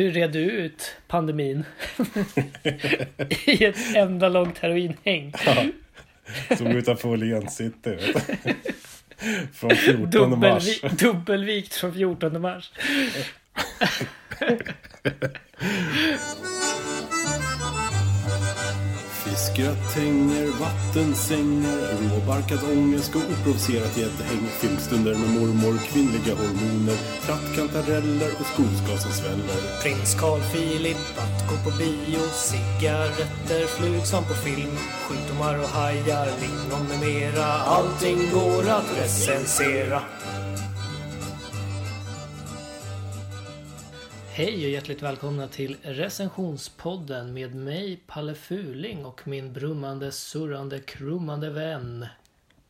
hur red du ut pandemin? I ett enda långt heroinhäng. Ja. Som utanför Åhléns city. Från 14 mars. Dubbelvi- dubbelvikt från 14 mars. Fiskgratänger, vattensängar, råbarkad ångest och oprovocerat gäddhäng. Filmstunder med mormor, kvinnliga hormoner, trattkantareller och skogsgas som sväller. Prins Carl Philip att gå på bio Cigaretter, flug som på film Sjukdomar och hajar, lingon med mera Allting går att recensera Hej och hjärtligt välkomna till recensionspodden med mig Palle Fuling och min brummande, surrande, krummande vän.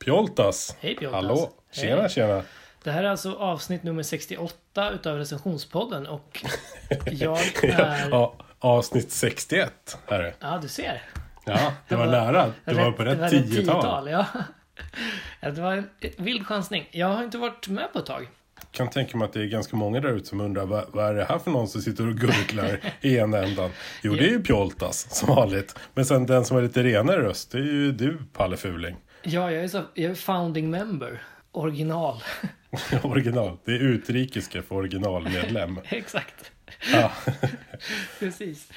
Pjoltas! Hej Pjoltas! Hallå! Tjena, Hej. tjena! Det här är alltså avsnitt nummer 68 utav recensionspodden och jag är... Ja, avsnitt 61 här är. Ja, du ser. Ja, det var nära. Det var på det rätt tiotal. tiotal. Ja, det var en vild chansning. Jag har inte varit med på ett tag. Kan tänka mig att det är ganska många där ute som undrar vad, vad är det här för någon som sitter och gurglar i ena ändan? Jo, det är ju Pjoltas som vanligt. Men sen den som har lite renare röst, det är ju du, Palle Fuling. Ja, jag är, så, jag är founding member. Original. Original. Det är utrikiska för originalmedlem. Exakt. Ja. Precis.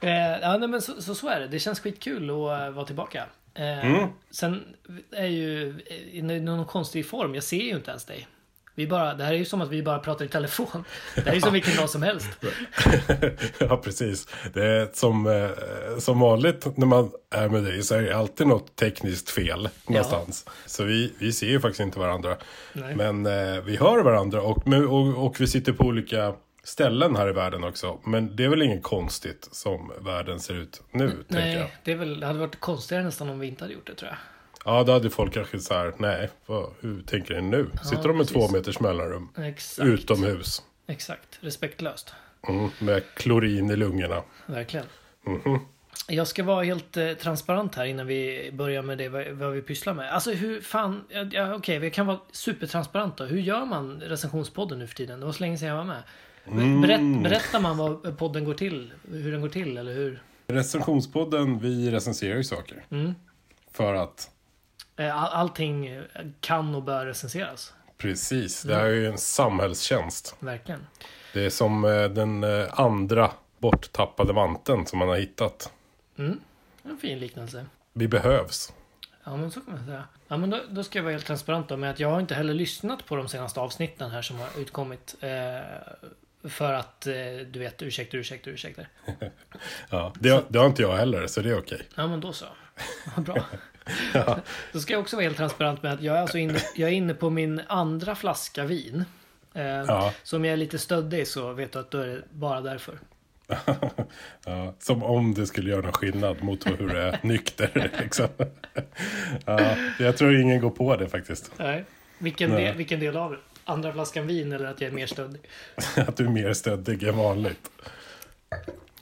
Eh, ja, nej, men så, så, så är det. Det känns skitkul att eh, vara tillbaka. Eh, Mm. Sen är ju i någon konstig form. Jag ser ju inte ens dig. Vi bara, det här är ju som att vi bara pratar i telefon. Det här är ju som vilken dag som helst. ja, precis. Det är som, eh, som vanligt när man är med dig så är det alltid något tekniskt fel någonstans. Så vi, vi ser ju faktiskt inte varandra. Nej. Men eh, vi hör varandra och, och, och vi sitter på olika ställen här i världen också. Men det är väl inget konstigt som världen ser ut nu, tänker jag. Nej, det, är väl, det hade varit konstigare nästan om vi inte hade gjort det tror jag. Ja, då hade folk kanske så här, nej, vad, hur tänker ni nu? Sitter de med precis. två meters mellanrum? Exakt. Utomhus. Exakt. Respektlöst. Mm, med klorin i lungorna. Verkligen. Mhm. Jag ska vara helt eh, transparent här innan vi börjar med det vad, vad vi pysslar med. Alltså hur fan, ja, ja, okej vi kan vara supertransparenta. Hur gör man recensionspodden nu för tiden? Det var så länge sedan jag var med. Mm. Berätt, berättar man vad podden går till? Hur den går till eller hur? Recensionspodden, vi recenserar ju saker. Mm. För att, Eh, allting eh, kan och bör recenseras. precis, det här är ju en samhällstjänst. Verkligen. Det är som eh, den eh, andra borttappade vanten som man har hittat. Mm. En fin liknelse. Vi behövs. Ja men så kan man säga. Ja men då, då ska jag vara helt transparent då med att jag har inte heller lyssnat på de senaste avsnitten här som har utkommit. Eh, för att eh, du vet, ursäkta, ursäkta, ursäkta. Ja, det, det har inte jag heller, så det är okej. Ja men då så. Vad bra. Då ska jag också vara helt transparent med att jag är, alltså inne, jag är inne på min andra flaska vin. Eh, Ja. Så om jag är lite stöddig så vet du att då är det bara därför. Ja, som om det skulle göra någon skillnad mot hur det är nykter. Liksom. Ja, jag tror ingen går på det faktiskt. Nej. Vilken, Nej. Del, vilken del av det? Andra flaskan vin eller att jag är mer stöddig? Att du är mer stöddig än vanligt.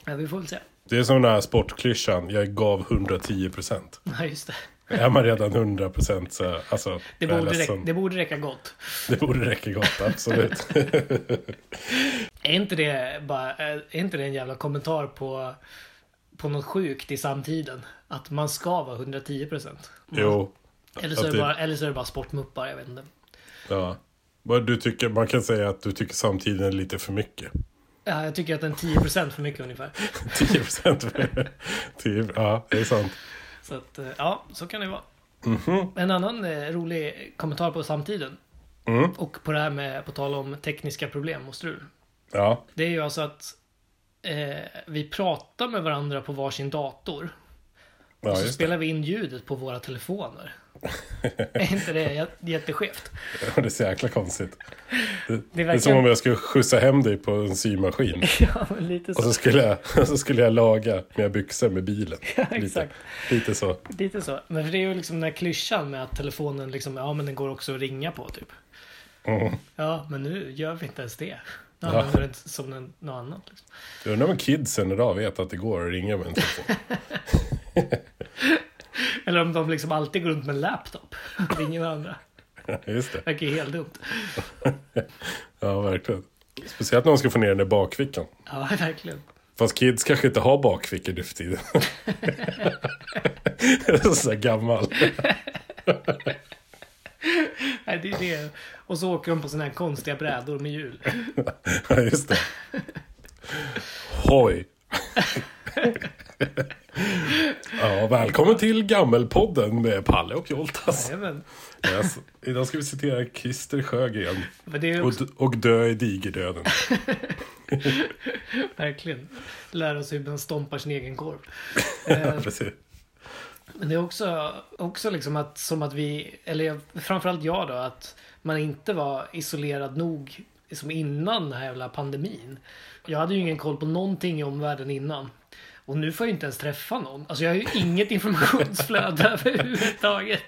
Ja, vi får väl se. Det är som den här sportklyschan, jag gav 110 procent. Ja, just det. Är man redan 100 procent så, alltså, Det är borde, räcka, det borde räcka gott. Det borde räcka gott, absolut. Är inte det bara, är inte det en jävla kommentar på, på något sjukt i samtiden? Att man ska vara 110 procent. jo, Eller, så är det bara, eller så är det bara sportmuppar, jag vet inte. ja. Du tycker, man kan säga att du tycker samtidigt är lite för mycket. Ja, jag tycker att en 10 procent för mycket ungefär. 10 procent för... 10, ja, det är sant. Så att, eh, ja, så kan det vara. Mhm. En annan eh, rolig kommentar på samtiden. Mm. Och på det här med, på tal om tekniska problem och strul. Ja, Det är ju alltså att eh, vi pratar med varandra på varsin dator. ja och så det. spelar vi in ljudet på våra telefoner. är inte det jä- jätteskevt? Ja, Det är så jäkla konstigt. Det, det, är verkligen- som om jag skulle skjutsa hem dig på en symaskin. ja, lite Och så. så skulle jag, så skulle jag laga mina byxor med bilen. Ja, Lite, exakt. lite så. Lite så. Men för det är ju liksom den här klyschan med att telefonen liksom, ja men den går också att ringa på typ. Mm. Ja, men nu gör vi inte ens det. Nu Ja. använder det som en, något annat. Liksom. Jag undrar om kidsen idag vet att det går att ringa med en telefon. Eller om de liksom alltid går runt med en laptop och ringer varandra. Just det. Verkar ju helt dumt. Ja, verkligen. Speciellt när de ska få ner den i bakfickan. Ja, verkligen. Fast kids kanske inte har bakfickor nu för tiden. så här gammal. Nej, det är det. Och så åker de på såna här konstiga brädor med hjul. Ja, just det. Hoj. Ja, välkommen till Gammelpodden med Palle och Joltas. Jajamän. Yes. Idag ska vi citera Christer Sjögren. Är Och, också, och dö i digerdöden. verkligen. Lära sig hur man stompar sin egen korv. Ja, Eh, precis. Men det är också, också liksom att, som att vi, eller framförallt jag då, att man inte var isolerad nog som innan den här jävla pandemin. Jag hade ju ingen koll på någonting i omvärlden innan. Och nu får jag ju inte ens träffa någon. Alltså jag har ju inget informationsflöde överhuvudtaget.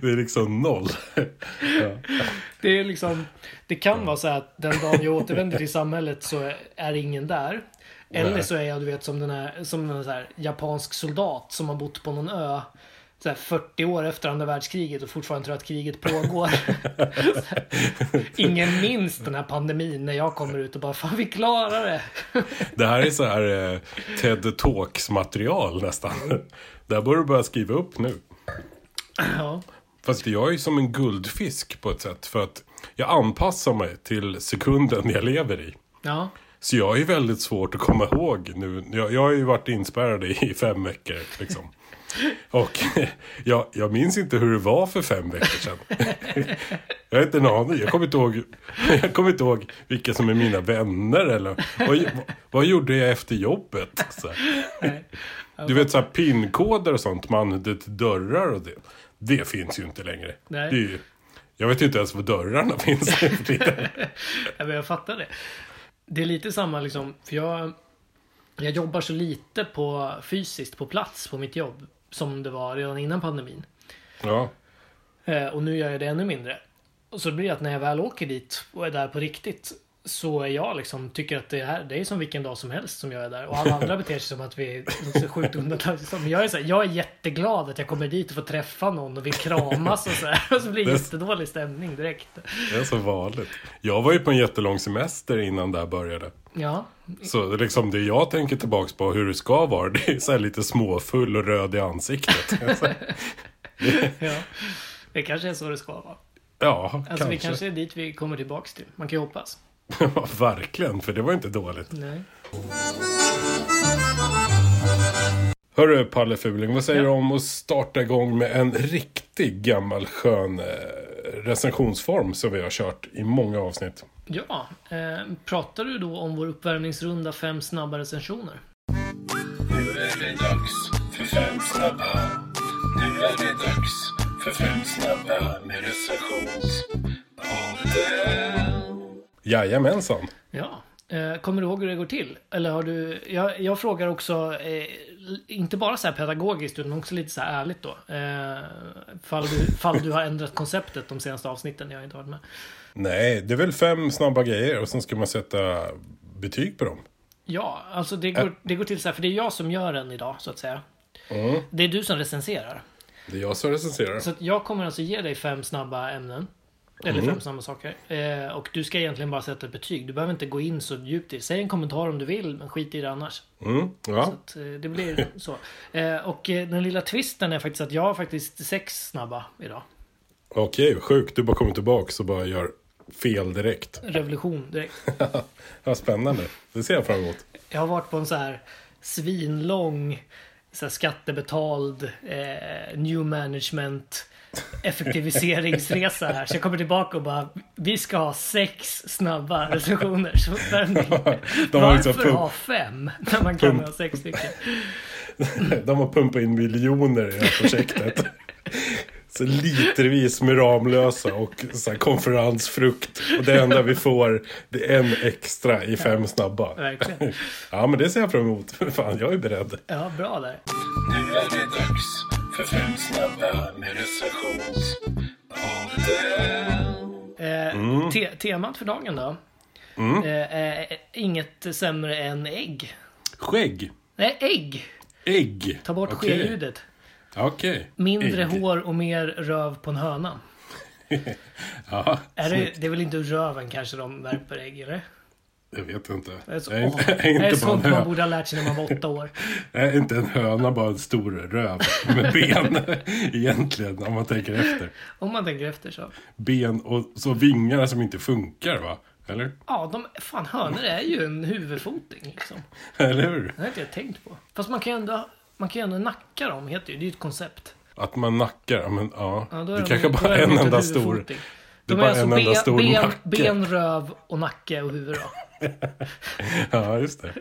Det är liksom noll. Ja. Det är liksom, det kan vara så att den dagen jag återvänder till samhället så är ingen där. Eller så är jag du vet som den här, som en så här japansk soldat som har bott på någon ö. Så här 40 år efter andra världskriget och fortfarande tror att kriget pågår. Ingen minns den här pandemin när jag kommer ut och bara fan vi klarar det. Det här är så här eh, TED Talks material nästan. Det här borde du börja skriva upp nu. Ja, Fast jag är som en guldfisk på ett sätt. För att jag anpassar mig till sekunden jag lever i. ja, Så jag är väldigt svårt att komma ihåg nu. Jag, jag har ju varit inspärrad i fem veckor liksom. Och jag, jag minns inte hur det var för fem veckor sedan. Jag har inte en aning. Jag kommer inte ihåg, jag kommer inte ihåg vilka som är mina vänner eller vad, vad gjorde jag efter jobbet? Du vet så här pinkoder och sånt man till dörrar och det. Det finns ju inte längre. Nej. Ju, jag vet inte ens var dörrarna finns. Ja, men jag fattar det. Det är lite samma liksom, för jag, jag jobbar så lite på fysiskt på plats på mitt jobb som det var redan innan pandemin. Ja, Eh, och nu gör jag det ännu mindre. Och så blir det att när jag väl åker dit och är där på riktigt så är jag liksom, tycker att det är, det är som vilken dag som helst som jag är där. Och alla andra beter sig som att vi är så sjukt undantag. Men jag är, så här, jag är jätteglad att jag kommer dit och får träffa någon och vill kramas och så här. Och så blir det Det- jättedålig stämning direkt. det är så vanligt. Jag var ju på en jättelång semester innan det här började. Ja, Så det, liksom det jag tänker tillbaks på hur det ska vara, det är så här lite småfull och röd i ansiktet. ja. Det kanske är så det ska vara. Ja, Alltså kanske. vi kanske är dit vi kommer tillbaks till. Man kan ju hoppas. Verkligen, för det var inte dåligt. Nej. Hörru Palle Fuling, vad säger Ja. du om att starta igång med en riktig gammal skön eh, recensionsform som vi har kört i många avsnitt? Ja, eh, pratar du då om vår uppvärmningsrunda fem snabba recensioner? Nu är det dags för fem snabba. Nu är det dags för fem snabba med recensionspodden. Jajamensan. Ja. Eh, kommer du ihåg hur det går till? Eller har du... Jag, jag frågar också, eh, inte bara så här pedagogiskt utan också lite så här ärligt då. Eh, fall, du, fall du har ändrat konceptet de senaste avsnitten jag inte varit med. Nej, det är väl fem snabba grejer och sen ska man sätta betyg på dem. Ja, alltså det går, det går till så här, för det är jag som gör den idag så att säga. Mm. Det är du som recenserar. Det är jag som recenserar. Så jag kommer alltså ge dig fem snabba ämnen. Eller fem snabba saker. Eh, och du ska egentligen bara sätta ett betyg. Du behöver inte gå in så djupt i det. Säg en kommentar om du vill, men skit i det annars. Mm, ja. Så att, eh, det blir så. Eh, och eh, den lilla twisten är faktiskt att jag har faktiskt sex snabba idag. Okej, sjukt. Du bara kommer tillbaka och bara gör fel direkt. Revolution direkt. Ja, spännande. Det ser jag fram emot. Jag har varit på en så här svinlång så här skattebetald eh, new management effektiviseringsresa här. Så jag kommer tillbaka och bara vi ska ha sex snabba recensioner. Så vem- De har Varför pump, ha fem när man kan pump. ha sex stycken? de har pumpat in miljoner i det här projektet. Så litervis med Ramlösa och så här konferensfrukt. Och det enda vi får, det är en extra i fem snabba. Verkligen. Ja, men det ser jag fram emot. Fan, jag är beredd. Ja, bra där. Nu är det dags för fem snabba med recensionspodden. Eh, Mm. te- temat för dagen då? Eh, är inget sämre än ägg. Skägg. Nej, ägg! Ägg. Ta bort Okej. skeljudet. Okej. Mindre Ägg. hår och mer röv på en höna. Ja, Är det, det är väl inte röven kanske de värper ägg, eller? Jag vet inte. Det är, åh, är det är sånt man borde ha lärt sig när man var åtta år. är inte en höna bara en stor röv med ben egentligen om man tänker efter? Om man tänker efter så. Ben och så vingar som inte funkar va? Eller? Ja, de, fan hönor är ju en huvudfoting liksom. Eller hur? Det har inte jag tänkt på. Fast man kan ju ändå, man kan ju ändå nacka dem, heter det ju. Det är ju ett koncept. Att man nackar, men ja. Ja, det är de- kanske bara är en inte enda stor. Det är bara alltså en enda stor ben, nacke. ben, röv och nacke och huvud då. Ja, just det.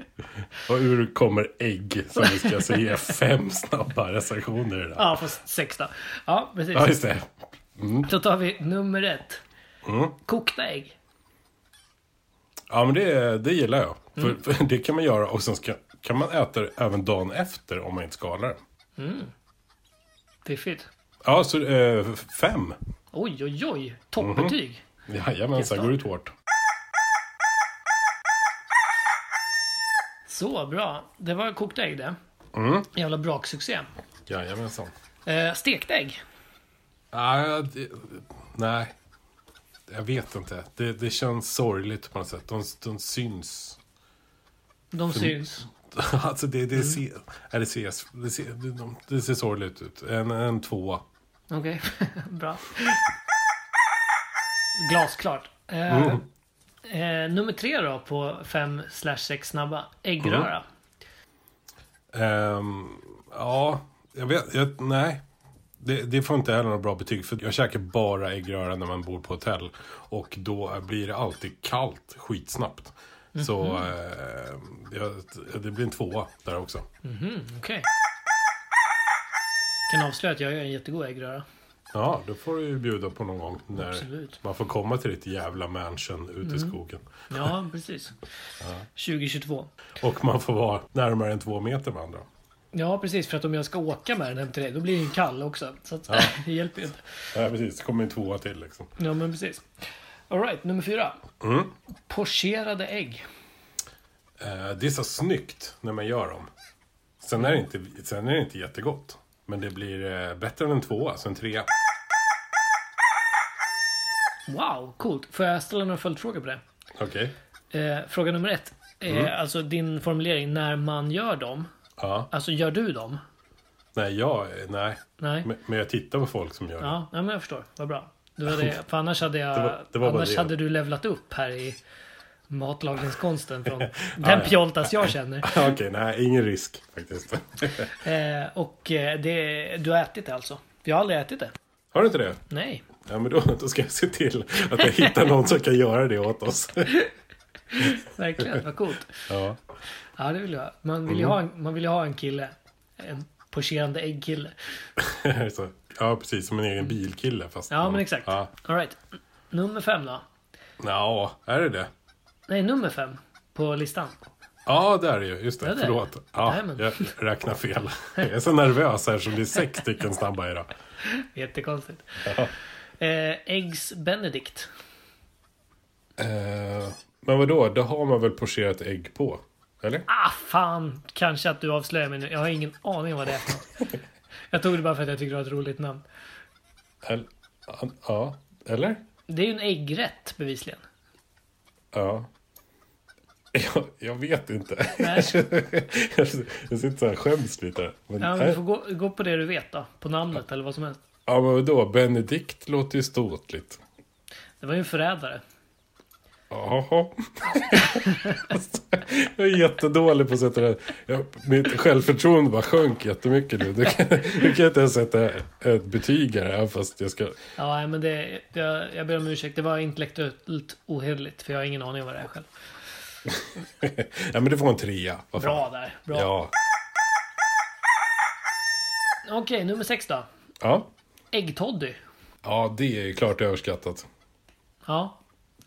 Och ur kommer ägg som vi ska se ge fem snabba recensioner idag. Ja, fast sex då. Ja, precis. Ja, just det. Då tar vi nummer ett. Mm. Kokta ägg. Ja, men det, det gillar jag. Mm. För, för det kan man göra och sen ska, kan man äta det även dagen efter om man inte skalar det. Fiffigt. Ja, så eh, fem. Oj, oj, oj. Toppbetyg. Jajamensan, Jättebra. går ut hårt. Så bra. Det var kokta ägg det. Mm. Jävla braksuccé. Jajamensan. Eh, stekt ägg. Ah, det, nej, jag vet inte. Det, det känns sorgligt på något sätt. De, de syns. De syns. alltså det, det, ser, är det, ses, det, ser, det, de- det ser sorgligt ut. En, en tvåa. Okej, bra. Glasklart. Eh, Mm. Eh, nummer tre då på 5 slash 6 snabba. Äggröra. Ehm, ja, jag vet. Jag, nej. Det, det får inte heller några bra betyg. För jag käkar bara äggröra när man bor på hotell. Och då blir det alltid kallt skitsnabbt. Så eh, jag, det blir en tvåa där också. Mhm, okej. Kan avslöja att jag gör en jättegod äggröra. Ja, då får du ju bjuda på någon gång när Absolut. man får komma till ditt jävla mansion ute i skogen. Ja, precis. 2022. Och man får vara närmare än två meter med andra. Ja, precis. För att om jag ska åka med den hem till dig, då blir den kall också. Så att, det hjälper ju inte. Ja, precis. Det kommer en tvåa till liksom. Ja, men precis. Alright, nummer fyra. Mm. Pocherade ägg. Eh, det är så snyggt när man gör dem. Sen är det inte, sen är det inte jättegott. Men det blir eh, bättre än en tvåa, så en trea. Wow, coolt. Får jag ställa några följdfrågor på det? Okej. Eh, fråga nummer ett. Eh, Alltså din formulering när man gör dem. Ja. Alltså gör du dem? Nej, jag, nej. Nej? Men, men jag tittar på folk som gör det. Ja, men jag förstår. Vad bra. Det var det. För annars hade jag... Det var- det var annars det. hade du levlat upp här i matlagningskonsten från den. Pjoltas jag känner. Okej, nej, ingen risk faktiskt. Eh, och eh, det, du har ätit det alltså? Jag har aldrig ätit det. Har du inte det? Nej. Ja, men då, då ska jag se till att jag hittar någon som kan göra det åt oss. Verkligen, vad coolt. Ja. Ja, det vill jag. Man vill ju, Mm. ha, en, man vill ha en kille. En pocherande äggkille. Ja, precis. Som en egen bilkille. Fast, Ja, men exakt. Ja. Alright. Nummer fem då? ja, är det det? Nej, nummer fem på listan. Ja, det är det ju. Just det. Ja, det Förlåt. Ja, jag räknar fel. Jag är så nervös här som det är sex stycken snabba idag. Jättekonstigt. Ja. Eh, Eggs Benedict. Eh, men vadå? Då har man väl pocherat ägg på? Eller? Ah, fan. Kanske att du avslöjar mig nu. Jag har ingen aning vad det är. Jag tog det bara för att jag tyckte det var ett roligt namn. Ja. Eller? Det är ju en äggrätt bevisligen. Ja. Jag, jag vet inte. Nej. jag sitter så här skäms lite. Men, Ja, men du får gå, gå på det du vet då. På namnet eller vad som helst. ja, men vadå? Benedikt låter ju ståtligt. Det var ju en förrädare. Jaha. jag är jättedålig på att sätta det. Jag, mitt självförtroende bara sjönk jättemycket nu. Du kan, du kan inte ens sätta ett betyg här, även fast jag ska... Ja, men det, jag, jag ber om ursäkt. Det var intellektuellt ohederligt. För jag har ingen aning om vad det är själv. Ja, men det får en trea. Vad fan. Bra där. Bra. Ja. Okej, nummer sex då. Ja. Äggtoddy. ja, det är ju klart överskattat. Ja,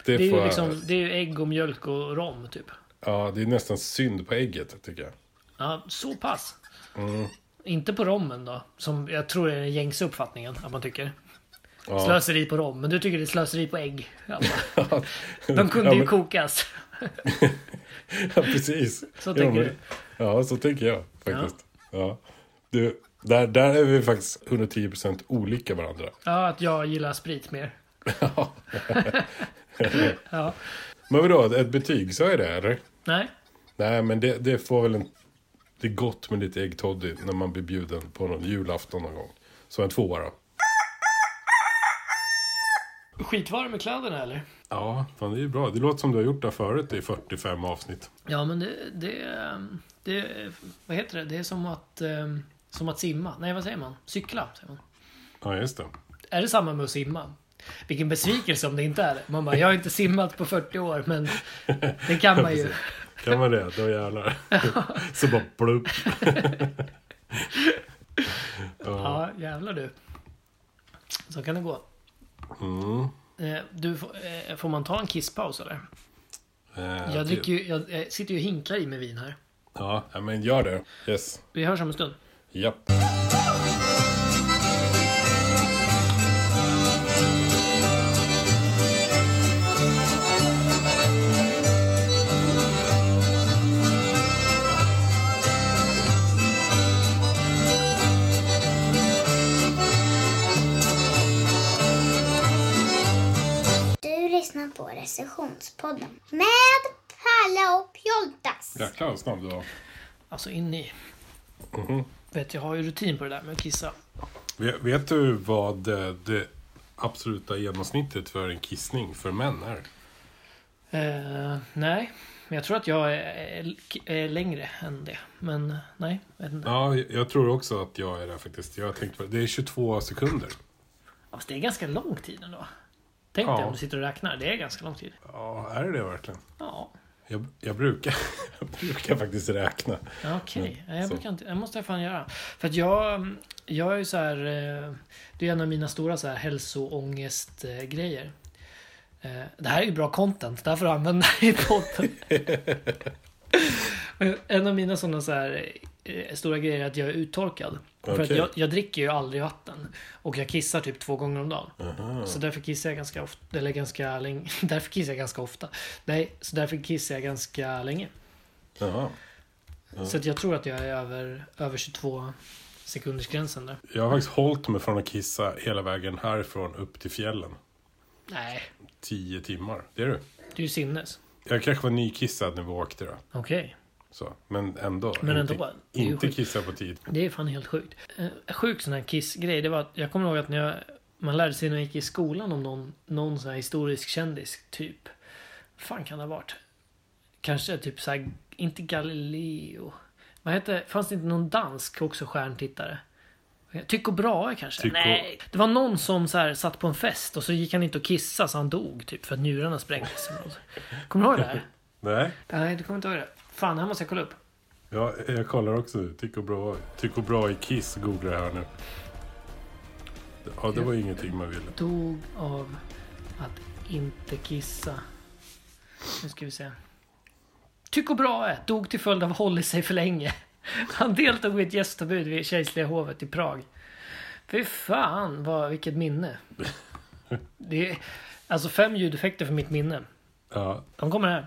Det, det är får, ju liksom det är ju ägg och mjölk och rom typ. Ja, det är nästan synd på ägget, tycker jag. Ja, så pass. Mm. Inte på rommen då. Som jag tror är den gängse uppfattningen att man tycker. Ja. Slöseri på rom. Men du tycker det är slöseri på ägg. Alltså. De De kunde ja, ju men, kokas. Ja, precis. Så Ja, tänker men- du. Ja, så tänker jag faktiskt. Ja. Du, där, där är vi faktiskt 110% olika varandra. Ja, att jag gillar sprit mer. Ja. Men vadå, ett betyg, så är det eller? Nej. Nej, men det, det får väl en... Det är gott med lite äggtoddy när man blir bjuden på någon julafton någon gång. Så en tvåa då. Skitvar med kläderna eller? Ja, fan det är ju bra. Det låter som du har gjort det förut i 45 avsnitt. Ja, men det, det, det... Vad heter det? Det är som att... eh, Som att simma. Nej, vad säger man? Cykla, säger man. Ja, just det. Är det samma med att simma? Vilken besvikelse om det inte är det. Man bara, jag har inte simmat på 40 år, men det kan man ju. Kan man det, då jävlar. Så bara plupp. ja. Ja, jävlar du. Så kan det gå. Mm. Eh, Du, får- eh, får man ta en kisspaus eller? Eh, Jag, dricker ju, jag sitter ju och hinkar i med vin här. Ja, men gör det. Yes. Vi hörs om en stund. Japp. Du recensionspodden med Palle och Pjoltas. Jäklar vad snabb du var. Alltså in i. Mhm. Vet, jag har ju rutin på det där med att kissa. Vet, vet du vad det, det absoluta genomsnittet för en kissning för män är? Eh, nej, men jag tror att jag är, är, längre än det. Men nej, vet inte. Ja, jag tror också att jag är det faktiskt. Jag har tänkt på det. Det är 22 sekunder. Fast det är ganska lång tid ändå. Tänk Ja. dig om du sitter och räknar. Det är ganska lång tid. Ja, är det det verkligen? Ja, Jag, jag, brukar, jag brukar faktiskt räkna. Okej, Nej, jag brukar inte. Det måste jag fan göra. För att jag, jag är ju så här. eh, Det är en av mina stora så här hälsoångest-grejer. Eh, Det här är ju bra content, därför använder jag det i podden. En av mina sådana så här eh, stora grejer är att jag är uttorkad. För att jag, jag dricker ju aldrig vatten. Och jag kissar typ två gånger om dagen. Aha. Så därför kissar jag ganska ofta. Eller ganska länge. Därför kissar jag ganska ofta. Nej, så därför kissar jag ganska länge. Jaha. Ja. Så jag tror att jag är över, över 22 sekundersgränsen där. Jag har faktiskt hållit mig från att kissa hela vägen härifrån upp till fjällen. Nej, 10 timmar. Det är du. det är ju sinnes. Jag kanske var nykissad när vi åkte då. Okej. Så. Men ändå. Men inte, ändå, inte sjukt. kissa på tid. Det är fan helt sjukt. Eh, En sjuk sån här kissgrej, det var att jag kommer ihåg att när jag, man lärde sig när jag gick i skolan om någon, någon sån här historisk kändis, typ. Fan kan det ha varit? Kanske typ så här, inte Galileo. Vad hette, fanns det inte någon dansk också stjärntittare? Tycho Brahe kanske? Tycho- Nej. Det var någon som så här, satt på en fest och så gick han inte och kissade så han dog typ för att njurarna sprängdes. Kommer du ihåg det här? Nej. Nej, du kommer inte ihåg det. Fan, det här måste jag kolla upp. Ja, jag kollar också nu. Tycker bra, tycker bra i Kiss googlar jag här nu. Ja, det var ingenting man ville. Dog av att inte kissa. Nu ska vi se. Tycho Brahe dog till följd av att hållit sig för länge. Han deltog i ett gästabud vid Kejserliga hovet i Prag. Fy fan, vad, vilket minne. Det är, alltså fem ljudeffekter för mitt minne. Ja. De kommer här.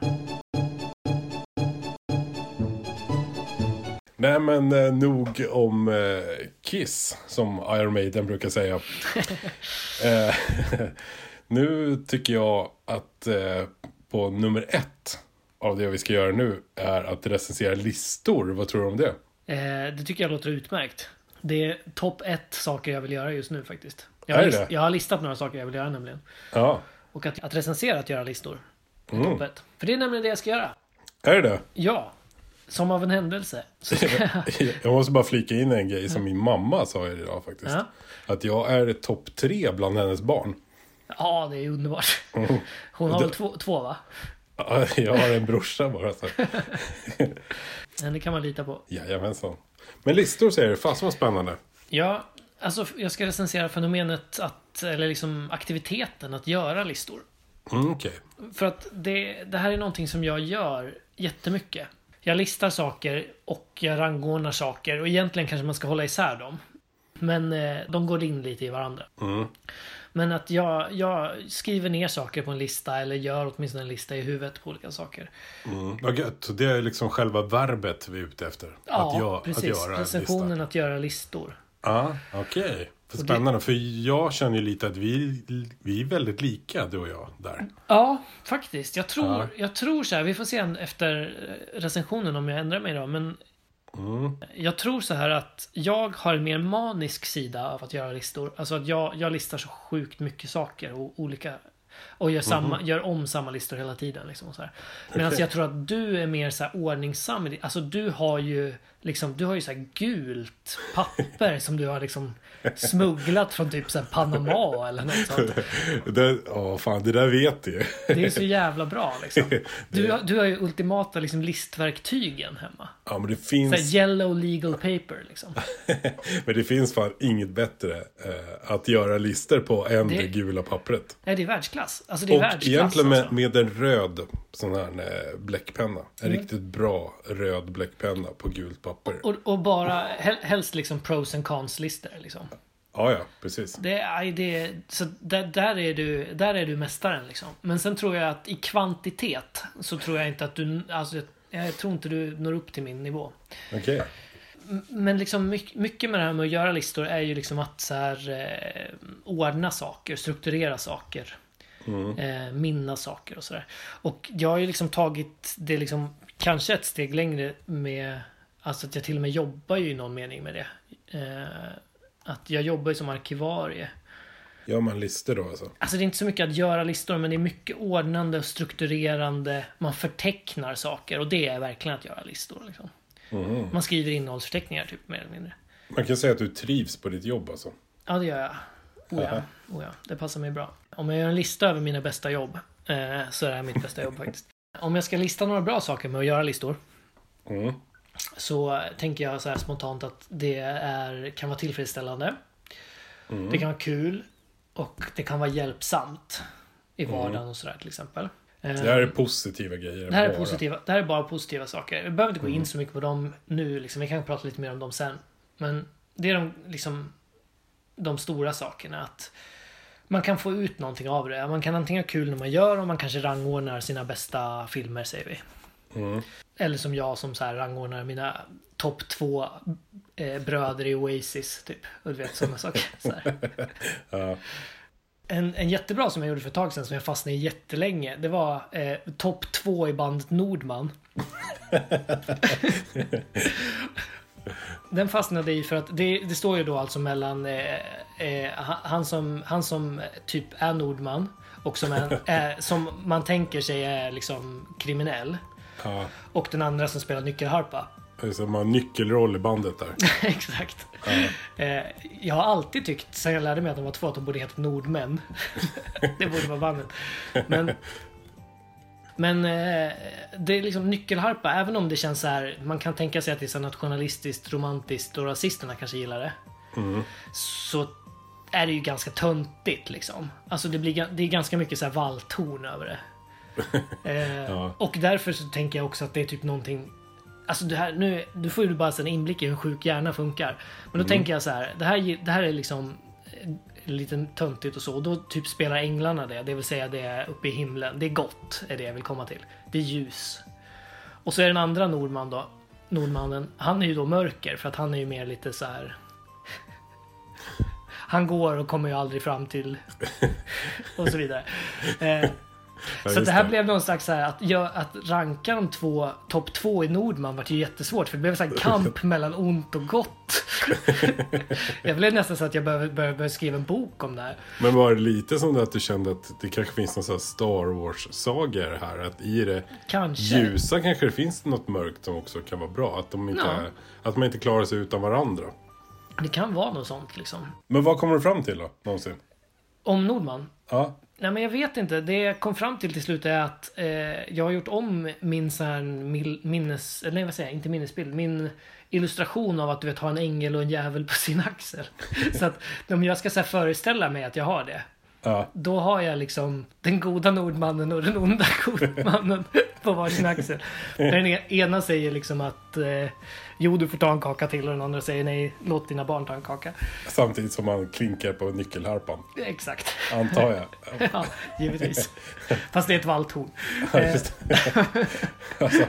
Nej, men eh, nog om eh, Kiss, som Iron Maiden brukar säga. eh, nu tycker jag att eh, på nummer ett av det vi ska göra nu är att recensera listor. Vad tror du om det? Eh, det tycker jag låter utmärkt. Det är topp ett saker jag vill göra just nu faktiskt. Jag Är har, det? jag har listat några saker jag vill göra nämligen. Ja, Och att, att recensera att göra listor. är Mm. Topp ett. För det är nämligen det jag ska göra. är det det? Ja. Som av en händelse. Jag... Måste bara flika in en grej som min mamma sa idag faktiskt. Ja. Att jag är topp tre bland hennes barn. ja, det är underbart. Hon har väl två, två va? Ja, Jag har en brorsa bara. Så. Men det kan man lita på. Jajamensan. Men listor säger du, fasen vad spännande. Ja, alltså jag ska recensera fenomenet att, eller liksom aktiviteten att göra listor. Mm, Okej. För att det, det här är någonting som jag gör jättemycket. Jag listar saker och jag rangordnar saker och egentligen kanske man ska hålla isär dem. Men eh, de går in lite i varandra. Mm. Men att jag, jag skriver ner saker på en lista eller gör åtminstone en lista i huvudet på olika saker. Mm. Vad gött. Så Det är liksom själva verbet vi är ute efter. Ja, att, gö- precis. att göra en Recensionen lista. att göra listor. Ja, okej. För spännande, för jag känner ju lite att vi, vi är väldigt lika, du och jag, där. Ja, faktiskt. Jag tror, Ja. jag tror så här, vi får se efter recensionen om jag ändrar mig då, men Mm. jag tror så här att jag har en mer manisk sida av att göra listor. Alltså att jag, jag listar så sjukt mycket saker och olika och gör, samma, gör om samma listor hela tiden. Liksom, och så här. Medan Okej. jag tror att du är mer så här ordningsam. Alltså du har ju liksom, du har ju så här gult papper som du har liksom smugglat från typ så Panama eller något sånt. Det, åh, fan, det där vet du ju. Det är så jävla bra liksom. Du, har- du har ju ultimata liksom, listverktygen hemma. Ja, men det Så finns, yellow legal paper liksom. men det finns fan inget bättre eh, att göra listor på än det, Det- gula pappret. Nej, det är världsklass. Alltså det är Och världsklass. egentligen med, alltså. med en röd sån här eh, bläckpenna. En Mm. riktigt bra röd bläckpenna på gult papper. Och, och bara hel- helst liksom pros and cons listor liksom. Ja, ja, precis. Det aj, det, så där, där, är du, där är du mästaren liksom. Men sen tror jag att i kvantitet så tror jag inte att du, alltså jag, jag tror inte du når upp till min nivå. Okej. Men liksom mycket, mycket med det här med att göra listor är ju liksom att så här, eh, ordna saker, strukturera saker. Eh, minna saker och sådär. Och jag har ju liksom tagit det liksom kanske ett steg längre med Alltså att jag till och med jobbar ju i någon mening med det. Eh, att jag jobbar ju som arkivarie. Gör man listor då alltså? Alltså det är inte så mycket att göra listor men det är mycket ordnande och strukturerande. Man förtecknar saker och det är verkligen att göra listor. Liksom. Mhm. Man skriver innehållsförteckningar typ mer eller mindre. Man kan säga att du trivs på ditt jobb alltså. Ja, det gör jag. Oh ja, oh ja, det passar mig bra. Om jag gör en lista över mina bästa jobb eh, så är det här mitt bästa jobb faktiskt. Om jag ska lista några bra saker med att göra listor Mm. Så tänker jag så här spontant att det är, kan vara tillfredsställande. Mm. Det kan vara kul och det kan vara hjälpsamt i vardagen och sådär till exempel. Det här är positiva grejer. det här är positiva, det här är bara positiva saker. Vi behöver inte gå Mm. in så mycket på dem nu. Liksom. Vi kan prata lite mer om dem sen. Men det är de, liksom, de stora sakerna. Att man kan få ut någonting av det. Man kan antingen ha kul när man gör och man kanske rangordnar sina bästa filmer säger vi. Mm. Eller som jag som så här rangordnar mina topp två eh, bröder i Oasis. Typ. Och du vet sådana saker. Så. Ja. En, en jättebra som jag gjorde för ett tag sedan som jag fastnade i jättelänge. Det var eh, topp två i bandet Nordman. Den fastnade i för att det, det står ju då alltså mellan eh, eh, han, som, han som typ är Nordman och som, är, är, som man tänker sig är liksom kriminell. Ja. Och den andra som spelar nyckelharpa. Alltså, man har nyckelroll i bandet där. Exakt. Eh, jag har alltid tyckt, sen jag lärde mig att de var två, att de borde heta Nordmän. det borde vara bandet. Men, men eh, det är liksom nyckelharpa, även om det känns så här, man kan tänka sig att det är så nationalistiskt, romantiskt och rasisterna kanske gillar det. Så är det ju ganska töntigt liksom. Alltså det, blir, det är ganska mycket så här valthorn över det. Eh, Ja. Och därför så tänker jag också att det är typ någonting Alltså det här, nu, nu får ju du bara en inblick i hur en sjuk hjärna funkar. Men då tänker jag så här, det här, det här är liksom eh, lite töntigt och så. Och då typ spelar änglarna det, det vill säga det är uppe i himlen. Det är gott, är det jag vill komma till. Det är ljus. Och så är den andra Nordman då, Nordmannen, han är ju då mörker för att han är ju mer lite så här. Han går och kommer ju aldrig fram till och så vidare. Eh, Ja, så det här blev någon slags så här, att, gö- att ranka de två, topp två i Nordman var ju jättesvårt för det blev här kamp mellan ont och gott. jag blev nästan så att jag behöver, skriva en bok om det här. Men var det lite som det att du kände att det kanske finns någon sån här Star Wars-sagor här? Att i det Kanske. ljusa kanske det finns något mörkt som också kan vara bra? Att, de inte, Ja. att man inte klarar sig utan varandra? Det kan vara något sånt liksom. Men vad kommer du fram till då, någonsin? Om Nordman. Ja, Nej men jag vet inte. Det jag kom fram till till slut är att eh, jag har gjort om min sån här minnes... eller Nej vad säger jag? Inte minnesbild. Min illustration av att du vet ha en ängel och en djävul på sin axel. så att om jag ska så här, föreställa mig att jag har det ja. Då har jag liksom den goda Nordmannen och den onda Nordmannen på varsin axel. Den e- ena säger liksom att eh, jo du får ta en kaka till och den andra säger nej låt dina barn ta en kaka. Samtidigt som man klinkar på nyckelharpan. Exakt. Antar jag. Ja, givetvis. Fast det är ett valthorn. Ja, alltså,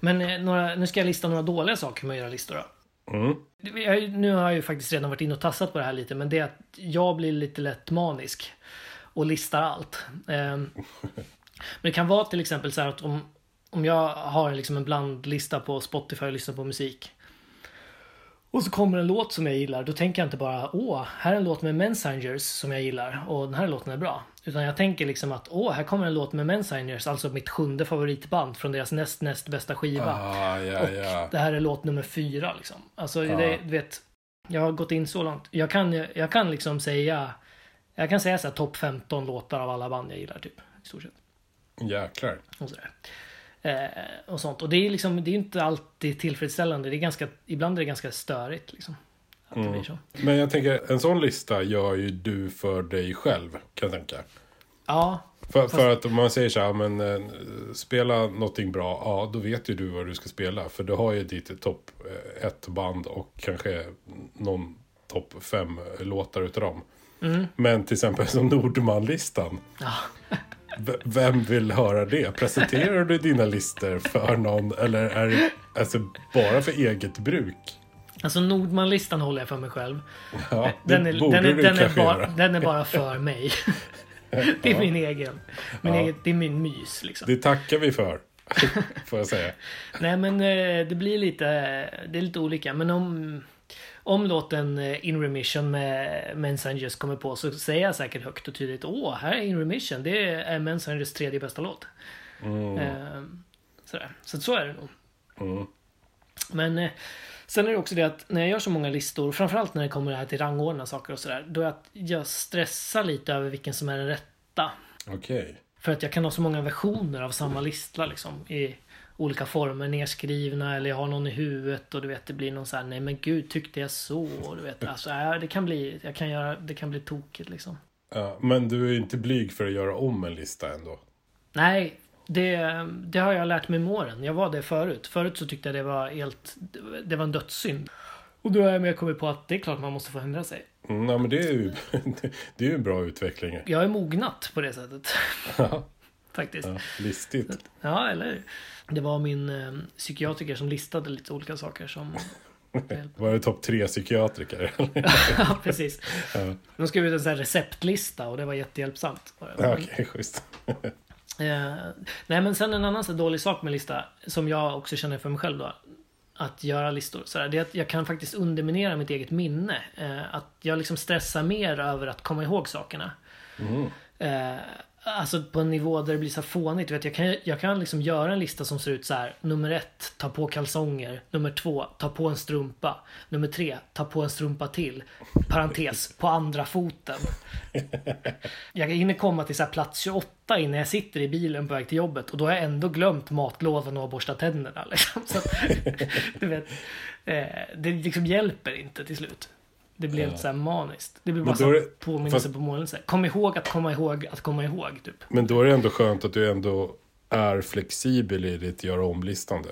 Men eh, några, nu ska jag lista några dåliga saker med att göra listor då. Mm. Jag, nu har jag ju faktiskt redan varit inne och tassat på det här lite, men det är att jag blir lite lätt manisk och listar allt. Ehm, men det kan vara till exempel så här att om, om jag har liksom en blandlista på Spotify och lyssnar på musik. Och så kommer en låt som jag gillar, då tänker jag inte bara åh, här är en låt med Mensingers som jag gillar och den här låten är bra. Utan jag tänker liksom att åh, här kommer en låt med Mensingers, alltså mitt sjunde favoritband från deras näst näst bästa skiva. Ah, ja, och ja. det här är låt nummer fyra liksom. Alltså Ja. det, du vet, jag har gått in så långt. Jag kan, jag kan liksom säga, jag kan säga så här topp 15 låtar av alla band jag gillar typ. I stort sett. Jäklar. Och sådär. Eh, och sånt. Och det är liksom, det är inte alltid tillfredsställande. Det är ganska, ibland är det ganska störigt liksom. Att det blir så. Men jag tänker, en sån lista gör ju du för dig själv, kan jag tänka. Ja, För, för att om man säger så här, men eh, spela någonting bra, ja då vet ju du vad du ska spela. För du har ju ditt topp eh, ett band och kanske någon topp fem låtar utav dem. Men till exempel som Nordman-listan. Ja. V- Vem vill höra det? Presenterar du dina listor för någon eller är det alltså bara för eget bruk? Alltså Nordman-listan håller jag för mig själv. Ja, Den är, borde den är, du den, är kanske bara, göra. den är bara för mig. det är min egen. Min Ja. egen det är min mys liksom. Det tackar vi för, får jag säga. Nej men eh, det blir lite, det är lite olika. Men om, om låten eh, In Remission med Mensangers kommer på så säger jag säkert högt och tydligt Åh, här är In Remission. Det är Mensangers tredje bästa låt. Eh, sådär. Så så är det nog. Mm. Men eh, sen är det också det att när jag gör så många listor, framförallt när det kommer det här till rangordna saker och sådär, då är att jag stressar lite över vilken som är den rätta. Okej. För att jag kan ha så många versioner av samma lista liksom. I olika former nedskrivna eller jag har någon i huvudet och du vet det blir någon så här nej men gud tyckte jag så. Och du vet, alltså, ja, det kan bli, jag kan göra, det kan bli tokigt liksom. Ja, men du är inte blyg för att göra om en lista ändå? Nej, det, det har jag lärt mig med åren. Jag var det förut. Förut så tyckte jag det var helt, det var en dödssynd. Och då har jag mer kommit på att det är klart man måste få ändra sig. Mm, nej, men det är ju det är ju en bra utveckling. Jag är mognat på det sättet. Ja, Faktiskt. ja, listigt. Ja, eller hur? Det var min eh, psykiatriker som listade lite olika saker som... Var det topp tre psykiatriker? ja, precis. Ja. De skrev ut en sån här receptlista och det var jättehjälpsamt. Ja, Okej, schysst. Eh, nej, men sen en annan så dålig sak med lista som jag också känner för mig själv då. Att göra listor. Så det är att jag kan faktiskt underminera mitt eget minne. Eh, att jag liksom stressar mer över att komma ihåg sakerna. Eh, alltså på en nivå där det blir så fånigt. Vet, jag kan, jag kan liksom göra en lista som ser ut så här. Nummer ett, ta på kalsonger. Nummer två, ta på en strumpa. Nummer tre, ta på en strumpa till. Parentes, på andra foten. Jag hinner komma till så här plats 28 innan jag sitter i bilen på väg till jobbet. Och då har jag ändå glömt matlådan och borsta tänderna. Liksom. Så, du vet, eh, det liksom hjälper inte till slut. Det blev Ja. så här maniskt. Det Men bara så det- påminnelse fast- på målelse. Kom ihåg att komma ihåg att komma ihåg. Typ. Men då är det ändå skönt att du ändå är flexibel i ditt göra om-listande.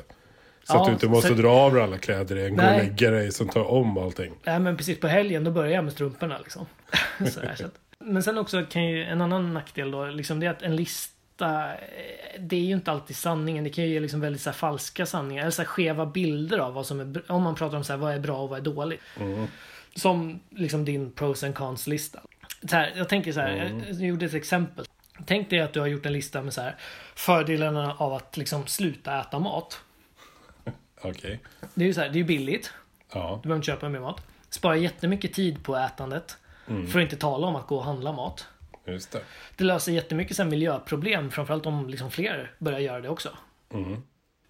Så Ja, att du inte måste så- dra av dig alla kläder en gång och lägga dig som tar om allting. Nej men precis på helgen då börjar jag med strumporna liksom. så här, så att. Men sen också kan ju en annan nackdel då, liksom det är att en lista, eh, det är ju inte alltid sanningen. Det kan ju ge liksom väldigt så här, falska sanningar, eller så här, skeva bilder av vad som är, om man pratar om så här, vad är bra och vad är dåligt. Som liksom din pros and cons lista. Så här, jag tänker så här, jag, jag gjorde ett exempel. Tänk dig att du har gjort en lista med så här, fördelarna av att liksom sluta äta mat. Okej. Det är ju så här, det är billigt. Ja. Du behöver inte köpa mer mat. Spara jättemycket tid på ätandet. För att inte tala om att gå och handla mat. Just det. Det löser jättemycket sen miljöproblem, framförallt om liksom fler börjar göra det också. Mm.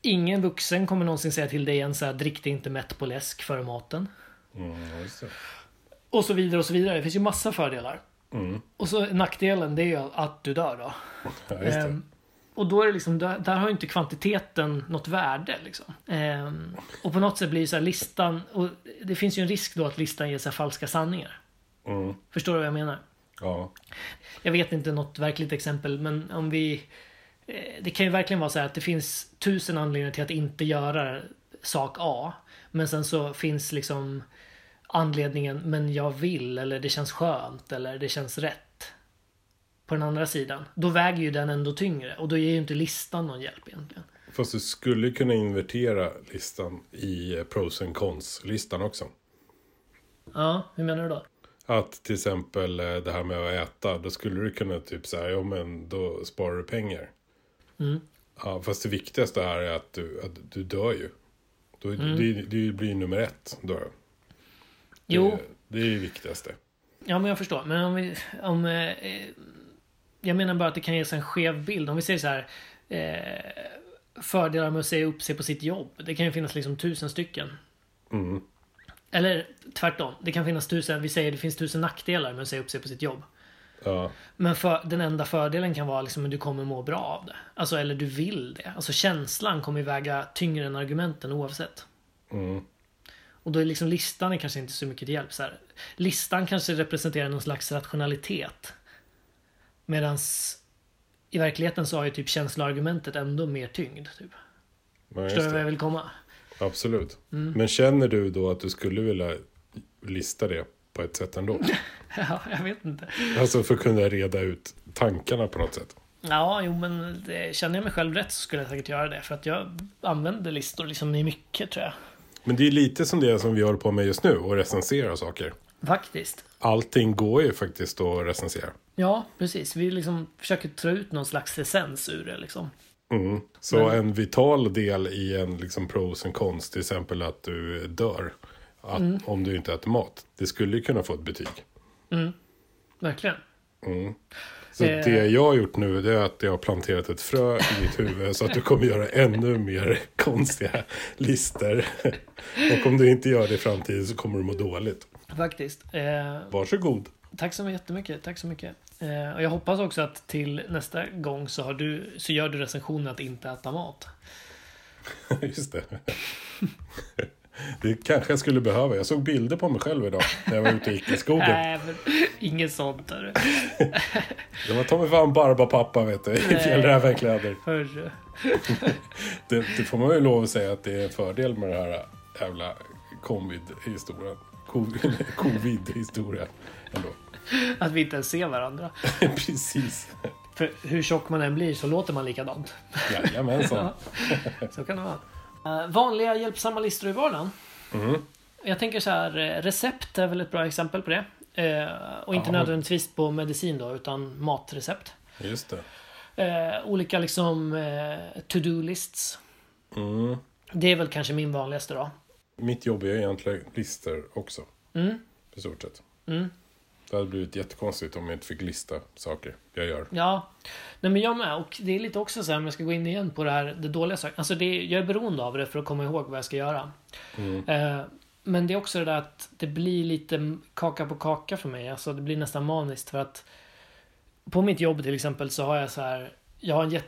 Ingen vuxen kommer någonsin säga till dig igen så här, drick dig inte mätt på läsk före maten. Mm. Och så vidare och så vidare. Det finns ju massa fördelar. Mm. Och så nackdelen, det är ju att du dör då. Ja. Ehm, och då är det liksom, där, där har ju inte kvantiteten något värde liksom. Ehm, och på något sätt blir så här listan, och det finns ju en risk då att listan ger sig falska sanningar. Mm. Förstår du vad jag menar? Ja. Jag vet inte något verkligt exempel, men om vi... eh, Det kan ju verkligen vara så här att det finns tusen anledningar till att inte göra sak A. Men sen så finns liksom anledningen, men jag vill, eller det känns skönt, eller det känns rätt. På den andra sidan. Då väger ju den ändå tyngre och då ger ju inte listan någon hjälp egentligen. Fast du skulle kunna invertera listan i eh, pros and cons-listan också. Ja, hur menar du då? Att till exempel eh, det här med att äta, då skulle du kunna typ säga, ja men då sparar du pengar. Mm. Ja, fast det viktigaste här är att du, att du dör ju. Då, Mm. det, det blir nummer ett. Då. Jo, Det, det är det viktigaste. ja men jag förstår. Men om vi... Om, eh, eh, jag menar bara att det kan ges en skev bild. Om vi säger så här. Eh, fördelar med att säga upp sig på sitt jobb. Det kan ju finnas liksom tusen stycken. Mm. Eller tvärtom. Det kan finnas tusen, vi säger det finns tusen nackdelar med att säga upp sig på sitt jobb. Ja, Men för, den enda fördelen kan vara liksom att du kommer må bra av det. Alltså, eller du vill det. Alltså känslan kommer ju väga tyngre än argumenten oavsett. mm. Och då är liksom listan är kanske inte så mycket till hjälp. Så här. Listan kanske representerar någon slags rationalitet. Medans i verkligheten så har ju typ känsloargumentet ändå mer tyngd. Typ. Ja, Förstår du vad jag vill komma? Absolut. Mm. Men känner du då att du skulle vilja lista det på ett sätt ändå? Ja, jag vet inte. Alltså för att kunna reda ut tankarna på något sätt. Ja, jo men det, känner jag mig själv rätt så skulle jag säkert göra det. För att jag använder listor liksom i mycket tror jag. Men det är lite som det som vi håller på med just nu, och recensera saker. Faktiskt. Allting går ju faktiskt att recensera. Ja, precis. Vi liksom försöker ta ut någon slags essens ur det liksom. Mm. Så Men- en vital del i en liksom pros and cons, till exempel att du dör. Att, Mm. Om du inte äter mat. Det skulle ju kunna få ett betyg. Mm. Verkligen. Mm. Så Eh. det jag har gjort nu det är att jag har planterat ett frö i ditt huvud så att du kommer göra ännu mer konstiga listor. Och om du inte gör det i framtiden så kommer du må dåligt. Faktiskt. Eh, Varsågod. tack så jättemycket. Tack så mycket. Eh, och jag hoppas också att till nästa gång så, har du, så gör du recensionen att inte äta mat. Just det. Det kanske jag skulle behöva. Jag såg bilder på mig själv idag när jag var ute och gick i skogen. Nej, men inget sånt. Hörru. Det var ta mig fan Barbapappa vet du, i fjällrävenkläder. Det, det får man ju lov att säga att det är en fördel med det här jävla covid-historien. Covid- Covid-historien. Ändå. Att vi inte ens ser varandra. Precis. För hur tjock man än blir så låter man likadant. Jajamensan. Så kan det vara. Eh, vanliga hjälpsamma listor i vardagen. Mm. Jag tänker så här, eh, recept är väl ett bra exempel på det. Eh, och inte Ja. nödvändigtvis på medicin då, utan matrecept. Just det. Eh, olika liksom eh, to-do-lists. Mm. Det är väl kanske min vanligaste då. Mitt jobb är egentligen listor också. Mm. I stort sett. Mm. Det hade blivit jättekonstigt om jag inte fick lista saker jag gör. Ja, nej men jag med. Och det är lite också så här, om jag ska gå in igen på det här, det dåliga saker. Alltså det, jag är beroende av det för att komma ihåg vad jag ska göra. Mm. Eh, men det är också det där att det blir lite kaka på kaka för mig. Alltså det blir nästan maniskt för att på mitt jobb till exempel så har jag så här, jag har en